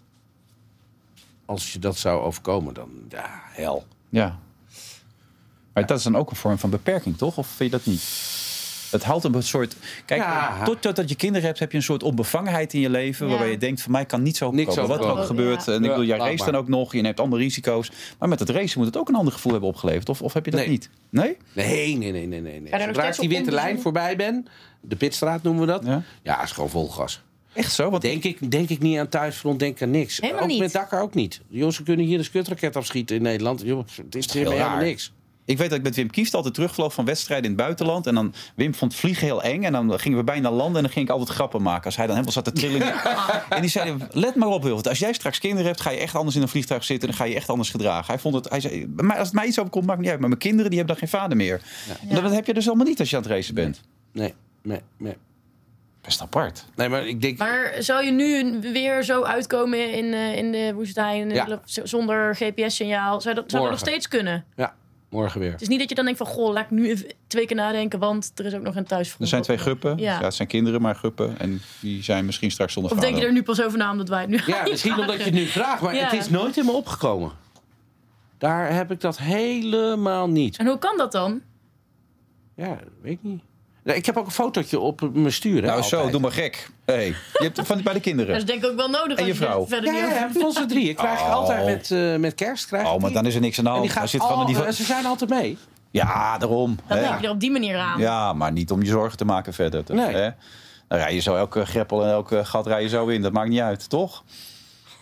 als je dat zou overkomen, dan ja, hel. Ja. Maar dat is dan ook een vorm van beperking, toch? Of vind je dat niet? Het houdt een soort... Kijk, Ja. tot, totdat je kinderen hebt, heb je een soort onbevangenheid in je leven... Ja. waarbij je denkt, van mij kan niets overkomen. Niks Wat er ook gebeurt. Ja. En ik bedoel, jij race dan ook nog. Je neemt allemaal risico's. Maar met het racen moet het ook een ander gevoel hebben opgeleverd. Of, of heb je dat Nee. niet? Nee? Nee, nee, nee, nee, nee. Zodra ik die witte lijn voorbij ben, de pitstraat noemen we dat, Ja. ja, is gewoon vol gas. Echt zo? Want Denk ik, denk ik niet aan thuisfront, denk aan niks. Helemaal ook niet. met Dakar ook niet. Jongens, ze kunnen hier een skutraket afschieten in Nederland. Joh, het is helemaal raar? niks. Ik weet dat ik met Wim Kieft altijd terugvloog van wedstrijden in het buitenland. En dan Wim vond vliegen heel eng. En dan gingen we bijna landen. En dan ging ik altijd grappen maken. Als hij dan helemaal zat te trillen. en die zei, let maar op Wilfred. Als jij straks kinderen hebt, ga je echt anders in een vliegtuig zitten. En dan ga je echt anders gedragen. Hij vond het, hij zei, maar als het mij iets overkomt, maakt niet uit. Maar mijn kinderen, die hebben dan geen vader meer. En Dat heb je dus allemaal niet als je aan het racen bent. Nee, nee, nee. Best apart. Nee, maar ik denk... Maar zou je nu weer zo uitkomen in, eh, in de woestijn Ja. zonder GPS-signaal? Zou dat, zou dat nog steeds kunnen? Ja, morgen weer. Het is niet dat je dan denkt van, goh, laat ik nu even twee keer nadenken, want er is ook nog een thuisfront. Er zijn twee guppen. Ja. Ja. het zijn kinderen, maar guppen. En die zijn misschien straks zonder Of denk je er nu pas over na omdat wij het nu Ja, misschien omdat je het nu vraagt, maar Ja. het is nooit in me opgekomen. Daar heb ik dat helemaal niet. En hoe kan dat dan? Ja, weet ik niet. Ik heb ook een fotootje op mijn stuur. Hè, Nou zo, doe maar gek. Hey, je hebt het van bij de kinderen. Dat is denk ik ook wel nodig. En je je vrouw? verder Ja, ja, van z'n drieën. Krijg je Oh. altijd met, eh, met kerst. Krijg Oh, je maar die. dan is er niks aan de En hand. die gaat zit al- die... ze zijn altijd mee. Ja, daarom. Dan hè. denk je er op die manier aan. Ja, maar niet om je zorgen te maken verder. toch, Nee. Hè? Dan rij je zo elke greppel en elke gat rij je zo in. Dat maakt niet uit, toch?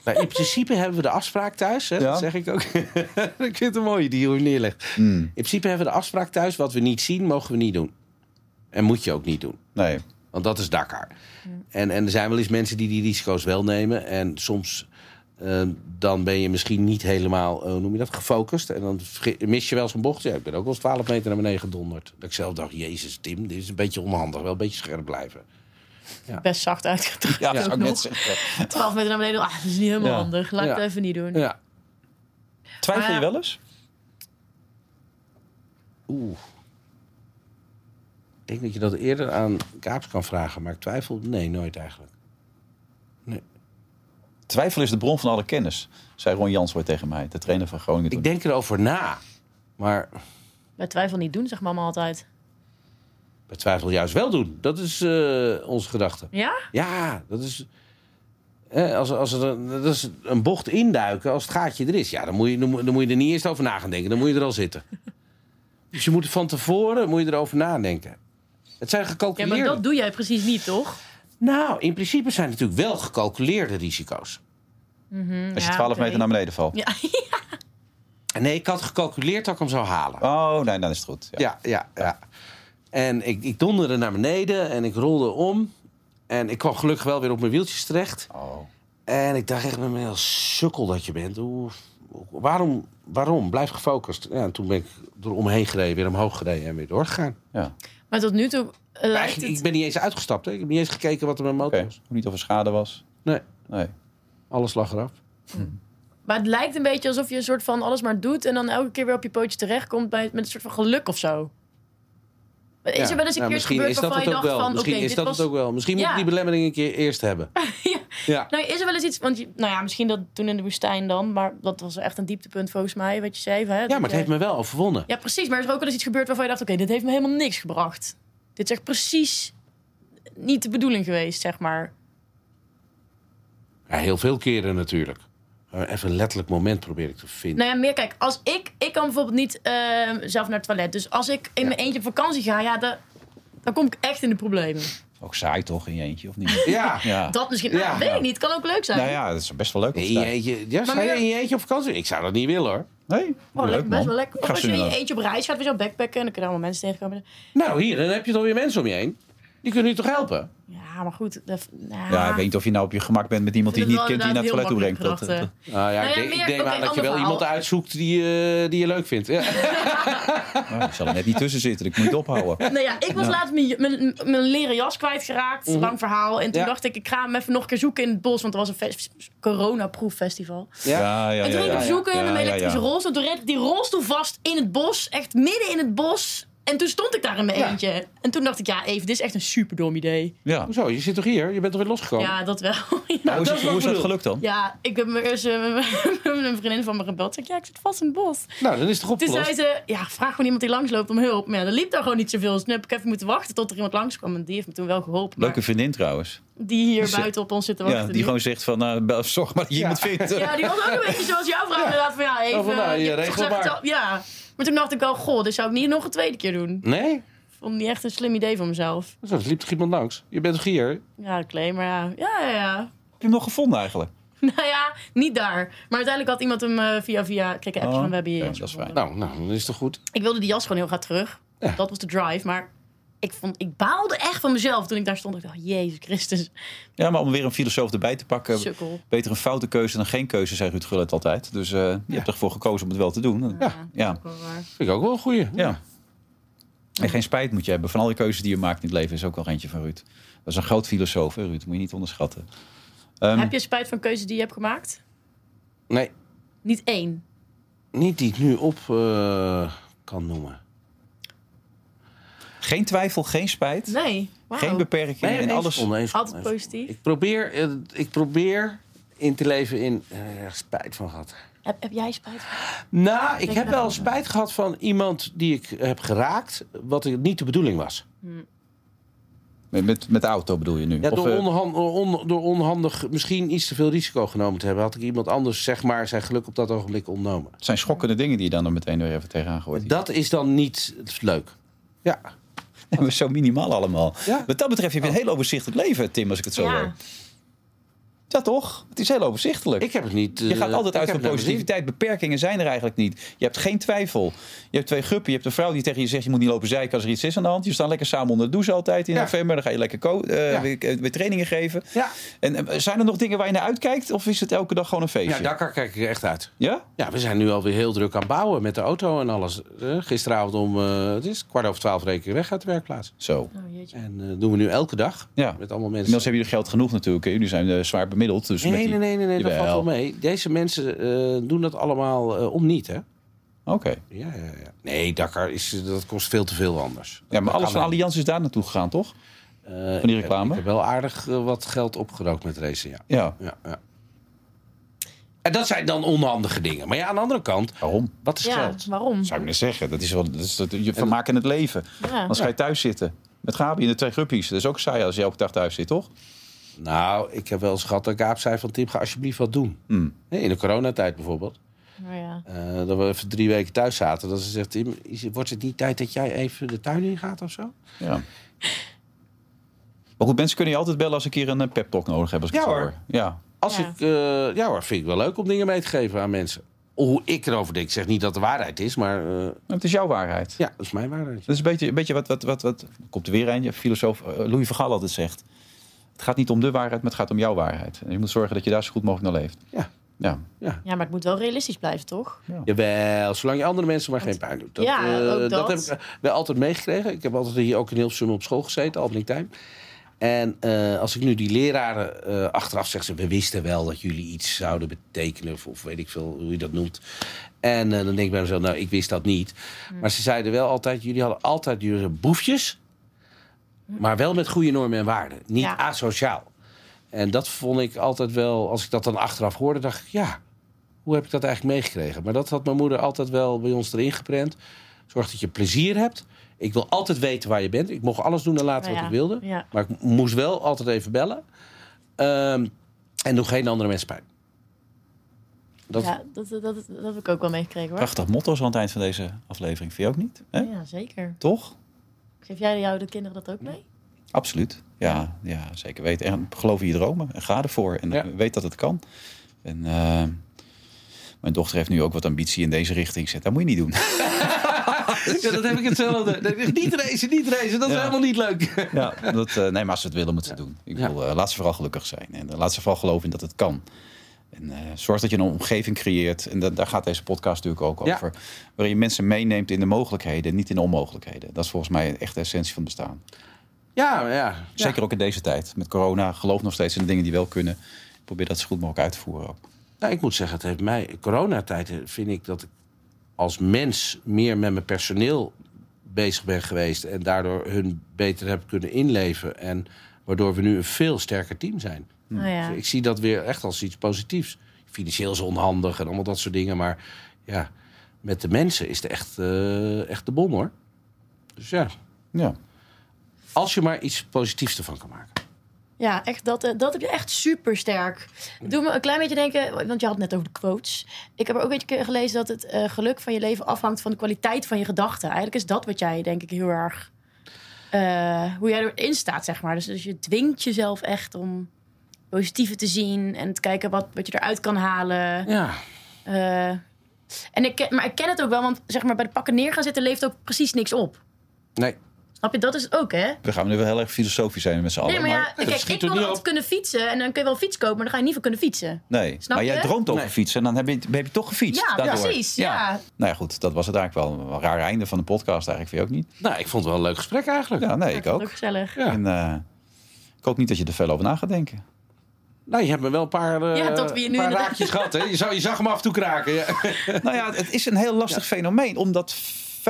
Maar in principe hebben we de afspraak thuis. Hè? Ja. Dat zeg ik ook. ik vind het een mooie die je neerlegt. Hmm. In principe hebben we de afspraak thuis. Wat we niet zien, mogen we niet doen. En moet je ook niet doen. Nee. Want dat is Dakar. En, en er zijn wel eens mensen die die risico's wel nemen. En soms eh, dan ben je misschien niet helemaal, eh, hoe noem je dat, gefocust. En dan mis je wel zo'n bocht. Ja, ik ben ook wel eens 12 meter naar beneden gedonderd. Dat ik zelf dacht, jezus Tim, dit is een beetje onhandig. Wel een beetje scherp blijven. Best zacht uitgedrukt. Ja, ook zou ik nog. net zeggen. 12 meter naar beneden. Ah, dat is niet helemaal Ja. handig. Laat ik Ja. het even niet doen. Ja. Twijfel je ja. wel eens? Oeh. Ik denk dat je dat eerder aan Kaaps kan vragen. Maar ik twijfel, nee, nooit eigenlijk. Twijfel is de bron van alle kennis, zei Ron Jans tegen mij, de trainer van Groningen. Ik denk erover na. Maar Bij twijfel niet doen, zegt mama altijd. bij twijfel juist wel doen. Dat is eh, onze gedachte. Ja? Ja, dat is. eh, als, als er een, dat is een bocht induiken, als het gaatje er is, ja, dan, moet je, dan, moet- dan moet je er niet eerst over na gaan denken. Dan moet je er al zitten. Dus je moet van tevoren moet je erover nadenken. Het zijn Ja, gecalculeerde. maar dat doe jij precies niet, toch? Nou, in principe zijn het natuurlijk wel gecalculeerde risico's. Als je Ja, 12 oké. meter naar beneden valt. Ja, Nee, ik had gecalculeerd dat ik hem zou halen. Oh, nee, dan is het goed. Ja. Ja, ja, ja. En ik, ik donderde naar beneden en ik rolde om. En ik kwam gelukkig wel weer op mijn wieltjes terecht. Oh. En ik dacht echt met me, heel sukkel dat je bent. Hoe, hoe- waarom, waarom? Blijf gefocust. Ja, en toen ben ik er omheen gereden, weer omhoog gereden en weer doorgegaan. Ja. Maar tot nu toe eh, lijkt Eigenlijk, het... ik ben niet eens uitgestapt. Hè. Ik heb niet eens gekeken wat er met mijn Oké. motor was. Niet of er schade was. Nee, Nee. alles lag eraf. Maar het lijkt een beetje alsof je een soort van alles maar doet... en dan elke keer weer op je pootje terechtkomt bij, met een soort van geluk of zo. Is Ja. er wel eens een Nou, keer gebeurd waarvan je dacht wel. van... Misschien oké, is dat was... het ook wel. Misschien moet ik die belemmering een keer eerst hebben. ja. Ja. Nou, is er wel eens iets... Want je, nou ja, misschien dat toen in de woestijn dan... maar dat was echt een dieptepunt volgens mij, wat je zei. Hè? Ja, maar het heeft me wel overwonnen. Ja, precies. Maar er is ook wel eens iets gebeurd waarvan je dacht... oké, dit heeft me helemaal niks gebracht. Dit is echt precies niet de bedoeling geweest, zeg maar. Ja, heel veel keren natuurlijk. Maar even een letterlijk moment probeer ik te vinden. Nou ja, meer kijk, als ik... Ik kan bijvoorbeeld niet eh, zelf naar het toilet. Dus als ik in mijn eentje op vakantie ga, ja, dan, dan kom ik echt in de problemen. Ook saai toch in je eentje, of niet? Ja. Ja. Dat misschien... Ja. nou, weet ik niet. Het kan ook leuk zijn. Nou ja, dat is best wel leuk. In je eentje, ja, zou je in je eentje op vakantie? Ik zou dat niet willen hoor. Nee? Oh, leuk, best man. wel lekker. Of als je in je eentje op reis gaat, weer zo backpacken... en dan kunnen allemaal mensen tegenkomen. Nou, hier, dan heb je toch weer mensen om je heen. Die kunnen je toch helpen? Ja, maar goed. Dat, nou, Ja, ik weet niet of je nou op je gemak bent met iemand die je niet kent die je naar het toilet toe brengt. Dat, dat- Nou ja, Nou ja, ik, denk- meer- ik denk oké, aan dat je wel verhaal. iemand uitzoekt die, eh, die je leuk vindt. Ja. nou, ik zal er net niet tussen zitten. Ik moet het ophouden. Nou ja, ik was laatst mijn, mijn, mijn leren jas kwijtgeraakt. Lang verhaal. En toen Ja. dacht ik, ik ga hem even nog een keer zoeken in het bos. Want er was een coronaproof festival. Ja. Ja, ja, en toen ging ik hem zoeken in Ja, een ja, elektrische ja. rolstoel. Toen reed ik die rolstoel vast in het bos. Echt midden in het bos. En toen stond ik daar in mijn Ja. eentje. En toen dacht ik, ja, even, dit is echt een super dom idee. Ja. Hoezo? Je zit toch hier? Je bent toch weer losgekomen? Ja, dat wel. ja. Maar hoe is, dat het, is hoe is dat gelukt dan? Ja, ik heb me eerst eh, met een vriendin van me gebeld. Ik zei, ja, ik zit vast in het bos. Nou, dan is het toch Toen opgelost? zei ze, ja, vraag gewoon iemand die langsloopt om hulp. Maar ja, er liep daar gewoon niet zoveel. Dus toen heb ik even moeten wachten tot er iemand langskwam. En die heeft me toen wel geholpen. Maar Leuke vriendin trouwens. die hier Dus, eh, buiten op ons zit te wachten. Ja, die gewoon zegt van, nou, bel- zorg maar dat je Ja. iemand vindt. Ja, die was ook een beetje zoals jouw vrouw inderdaad. Van ja, even... Oh, van, nou, je regelt gezegd maar. het al- Ja. Maar toen dacht ik wel, goh, dit zou ik niet nog een tweede keer doen. Nee? Vond niet echt een slim idee van mezelf. Zo, er liep toch iemand langs? Je bent toch hier? Ja, claim, maar ja. Ja, ja, ja. Heb je hem nog gevonden eigenlijk? Nou ja, niet daar. Maar uiteindelijk had iemand hem eh, via via... Kijk, een appje Oh, van we hebben hier. ja, dat is fijn. Nou, nou, dan is het toch goed? Ik wilde die jas gewoon heel graag terug. Ja. Dat was de drive. Maar ik, vond, ik baalde echt van mezelf toen ik daar stond. Ik dacht, jezus Christus, Ja, maar om weer een filosoof erbij te pakken. sukkel. Beter een foute keuze dan geen keuze, zei Ruud Gullit altijd. Dus eh, je hebt ervoor gekozen om het wel te doen. Ja. Ja. ook wel waar. Vind ik ook wel een goeie. ja. En geen spijt moet je hebben. Van al die keuzes die je maakt in het leven is ook wel eentje van Ruud. Dat is een groot filosoof, hè, Ruud. Moet je niet onderschatten. Ehm, Heb je spijt van keuzes die je hebt gemaakt? Nee, Niet één. niet die ik nu op eh, kan noemen. Geen twijfel, geen spijt. Nee. Wauw. Geen beperkingen Nee, en alles. Altijd positief. Ik probeer, eh, ik probeer in te leven in... eh, er spijt van gehad. Heb, heb jij spijt van? Nou, ik Denk heb wel spijt gehad van iemand die ik heb geraakt... wat ik- niet de bedoeling was. Met, met, met de auto bedoel je nu? Ja, Of, door, eh, onhan- on- door onhandig misschien iets te veel risico genomen te hebben... had ik iemand anders zeg maar, zijn geluk op dat ogenblik ontnomen. het zijn schokkende dingen die je dan er meteen weer even tegenaan gooit. Dat is dan niet leuk. Ja. Ja, maar zo minimaal allemaal. Ja. Wat dat betreft heb je een heel overzichtelijk leven, Tim, als ik het zo Ja. hoor. Ja, toch? Het is heel overzichtelijk. Ik heb het niet... je eh, gaat altijd ik uit van positiviteit. Beperkingen zijn er eigenlijk niet. Je hebt geen twijfel. Je hebt twee guppen. Je hebt een vrouw die tegen je zegt... je moet niet lopen zeiken als er iets is aan de hand. Je staat lekker samen onder de douche altijd in Ja. november. Dan ga je lekker eh, Ja. weer, eh, weer trainingen geven. Ja. En eh, zijn er nog dingen waar je naar uitkijkt? Of is het elke dag gewoon een feestje? ja, daar kijk ik echt uit. Ja? Ja, we zijn nu alweer heel druk aan het bouwen met de auto en alles. Eh, gisteravond om eh, het is kwart over twaalf reken weg uit de werkplaats. Zo. Oh, jeetje. En eh doen we nu elke dag. Ja. Met allemaal mensen. Inmiddels hebben jullie geld genoeg natuurlijk. hè? Jullie zijn eh, zwaar Dus Nee, met nee, die- nee, nee, nee, dat valt wel mee. Deze mensen eh, doen dat allemaal eh, om niet, hè? Oké. Ja, ja, ja. Nee, Dakar is, dat kost veel te veel anders. Ja, maar Dat alles van. Allianz is daar naartoe gegaan, toch? Eh, die ik heb- reclame? Ik heb wel aardig wat geld opgerookt met racen, ja. Ja. ja, ja. En dat zijn dan onhandige dingen. Maar ja, aan de andere kant, Waarom? wat is Ja, geld? waarom? Zou ik net zeggen. Dat is wel, dat is dat, je vermaakt in het leven. Ja. Dan ga je thuis zitten. Met Gabi in de twee guppies. Dat is ook saai als je elke dag thuis zit, toch? Nou, ik heb wel eens gehad dat Gaap zei van... Tim, ga alsjeblieft wat doen. Hmm. Nee, In de coronatijd bijvoorbeeld. Nou ja. Eh, dat we even drie weken thuis zaten. Dat ze zegt, Tim, wordt het niet tijd dat jij even de tuin in gaat of zo? Ja. Maar goed, mensen kunnen je altijd bellen als ik hier een eh, pep talk nodig heb. Als ik Ja, het hoor. Ja. Als Ja. ik, eh, ja hoor, vind ik wel leuk om dingen mee te geven aan mensen. Hoe ik erover denk. Ik zeg niet dat het de waarheid is, maar eh, Het is jouw waarheid. ja, dat is mijn waarheid. Dat is een beetje, een beetje wat, wat, wat, wat komt er weer een, filosoof Louis van Gaal altijd zegt. Het gaat niet om de waarheid, maar het gaat om jouw waarheid. En je moet zorgen dat je daar zo goed mogelijk naar leeft. Ja. Ja, Ja, maar het moet wel realistisch blijven, toch? Jawel, zolang je andere mensen maar geen pijn doet. Dat, Ja, eh, ook dat. heb ik eh, wel altijd meegekregen. Ik heb altijd hier ook in Hilversum op school gezeten, Albany Time. En eh, als ik nu die leraren eh, achteraf zeg, ze, we wisten wel dat jullie iets zouden betekenen. Of, of weet ik veel hoe je dat noemt. En eh, dan denk ik bij mezelf, nou, ik wist dat niet. Maar ze zeiden wel altijd, jullie hadden altijd jullie boefjes. Maar wel met goede normen en waarden. Niet Ja. asociaal. En dat vond ik altijd wel, als ik dat dan achteraf hoorde, dacht ik, ja, hoe heb ik dat eigenlijk meegekregen? Maar dat had mijn moeder altijd wel bij ons erin geprent. Zorg dat je plezier hebt. Ik wil altijd weten waar je bent. Ik mocht alles doen en laten Nou wat ik wilde. ja. Maar ik moest wel altijd even bellen. Ehm, en doe geen andere mensen pijn. Dat, Ja, dat, dat, dat, dat heb ik ook wel meegekregen, hoor. prachtig motto zo aan het eind van deze aflevering. Vind je ook niet? Hè? Ja, zeker. Toch? Geef jij jou de kinderen dat ook mee? Absoluut. Ja, ja, zeker weten. En geloof in je dromen en ga ervoor. En Ja. weet dat het kan. En eh, mijn dochter heeft nu ook wat ambitie in deze richting. Zeg, dat moet je niet doen. Ja, dat heb ik hetzelfde. Niet racen, niet racen. Dat is Ja. helemaal niet leuk. Ja, dat, eh, nee, maar als ze het willen, moeten ze het doen. Ik Ja. wil, eh, laat ze vooral gelukkig zijn. En laat ze vooral geloven in dat het kan. En eh, zorg dat je een omgeving creëert. En dat, daar gaat deze podcast natuurlijk ook Ja. over. Waarin je mensen meeneemt in de mogelijkheden, niet in de onmogelijkheden. Dat is volgens mij echt de essentie van het bestaan. Ja, ja. Zeker ook in deze tijd. Met corona, geloof nog steeds in de dingen die wel kunnen. Probeer dat zo goed mogelijk uit te voeren ook. Nou, ik moet zeggen, het heeft mij... Coronatijd vind ik dat ik als mens meer met mijn personeel bezig ben geweest... en daardoor hun beter heb kunnen inleven. En waardoor we nu een veel sterker team zijn. Nou ja. Ik zie dat weer echt als iets positiefs. Financieel is onhandig en allemaal dat soort dingen. Maar ja, met de mensen is het echt, eh, echt de bom, hoor. Dus ja, Ja. als je maar iets positiefs ervan kan maken. Ja, echt, dat, eh, dat heb je echt super sterk. Doe me een klein beetje denken, want je had het net over de quotes. Ik heb er ook een beetje gelezen dat het eh, geluk van je leven afhangt van de kwaliteit van je gedachten. Eigenlijk is dat wat jij, denk ik, heel erg. Eh, hoe jij erin staat, zeg maar. Dus, dus je dwingt jezelf echt om positieve te zien en te kijken wat, wat je eruit kan halen. Ja, Eh, en ik, maar ik ken het ook wel, want zeg maar bij de pakken neer gaan zitten leeft ook precies niks op. nee. Snap je? Dat is het ook, hè? We gaan nu wel heel erg filosofisch zijn met z'n allen. Nee, maar ja, maar, dat kijk, ik wil niet altijd op. kunnen fietsen en dan kun je wel fiets kopen, maar dan ga je niet voor kunnen fietsen. nee. Snap maar jij je? droomt over Nee. fietsen en dan heb je, heb je toch gefietst. Ja, daardoor. precies, ja. Nou ja, goed. Dat was het eigenlijk wel een raar einde van de podcast. Eigenlijk vind je ook niet? Nou, ik vond het wel een leuk gesprek eigenlijk. Ja, nee, Ja, ik dat ook. ook gezellig. Ja. En eh, ik hoop niet dat je er veel over na gaat denken. Nou, je hebt me wel een paar, eh, Ja, tot we je nu paar raakjes gehad. Hè? Je, zag, je zag hem af en toe kraken. Ja. nou ja, het is een heel lastig fenomeen. Omdat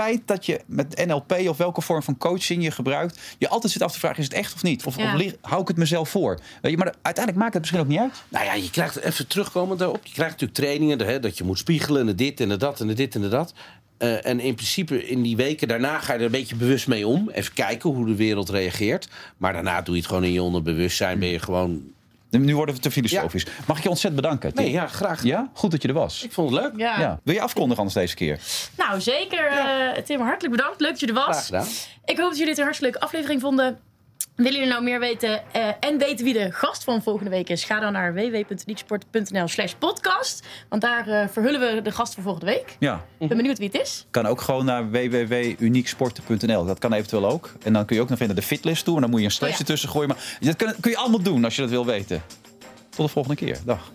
feit dat je met NLP of welke vorm van coaching je gebruikt... je altijd zit af te vragen, is het echt of niet? Of, Ja. of hou ik het mezelf voor? Weet je, maar uiteindelijk maakt het misschien ook niet uit. Nou ja, je krijgt even terugkomen daarop. Je krijgt natuurlijk trainingen hè, dat je moet spiegelen en de dit en de dat en de dit en de dat. Eh, en in principe in die weken daarna ga je er een beetje bewust mee om. Even kijken hoe de wereld reageert. Maar daarna doe je het gewoon in je onderbewustzijn. Ben je gewoon... Nu worden we te filosofisch. Mag ik je ontzettend bedanken? Tim? Nee, ja, graag. Ja? Goed dat je er was. Ik vond het leuk. Ja. Ja. Wil je afkondigen anders deze keer? Nou, zeker. eh, Tim, hartelijk bedankt. Leuk dat je er Graag was. gedaan. Ik hoop dat jullie het een hartstikke leuke aflevering vonden. Willen jullie nou meer weten eh, en weten wie de gast van volgende week is? Ga dan naar www.unieksport.nl slash podcast. Want daar eh, verhullen we de gast van volgende week. Ja. Ben benieuwd wie het is. Kan ook gewoon naar www.unieksporten.nl. Dat kan eventueel ook. En dan kun je ook nog even naar de fitlist toe. En dan moet je een slash Oh ja. ertussen gooien. Maar dat kun, kun je allemaal doen als je dat wil weten. Tot de volgende keer. Dag.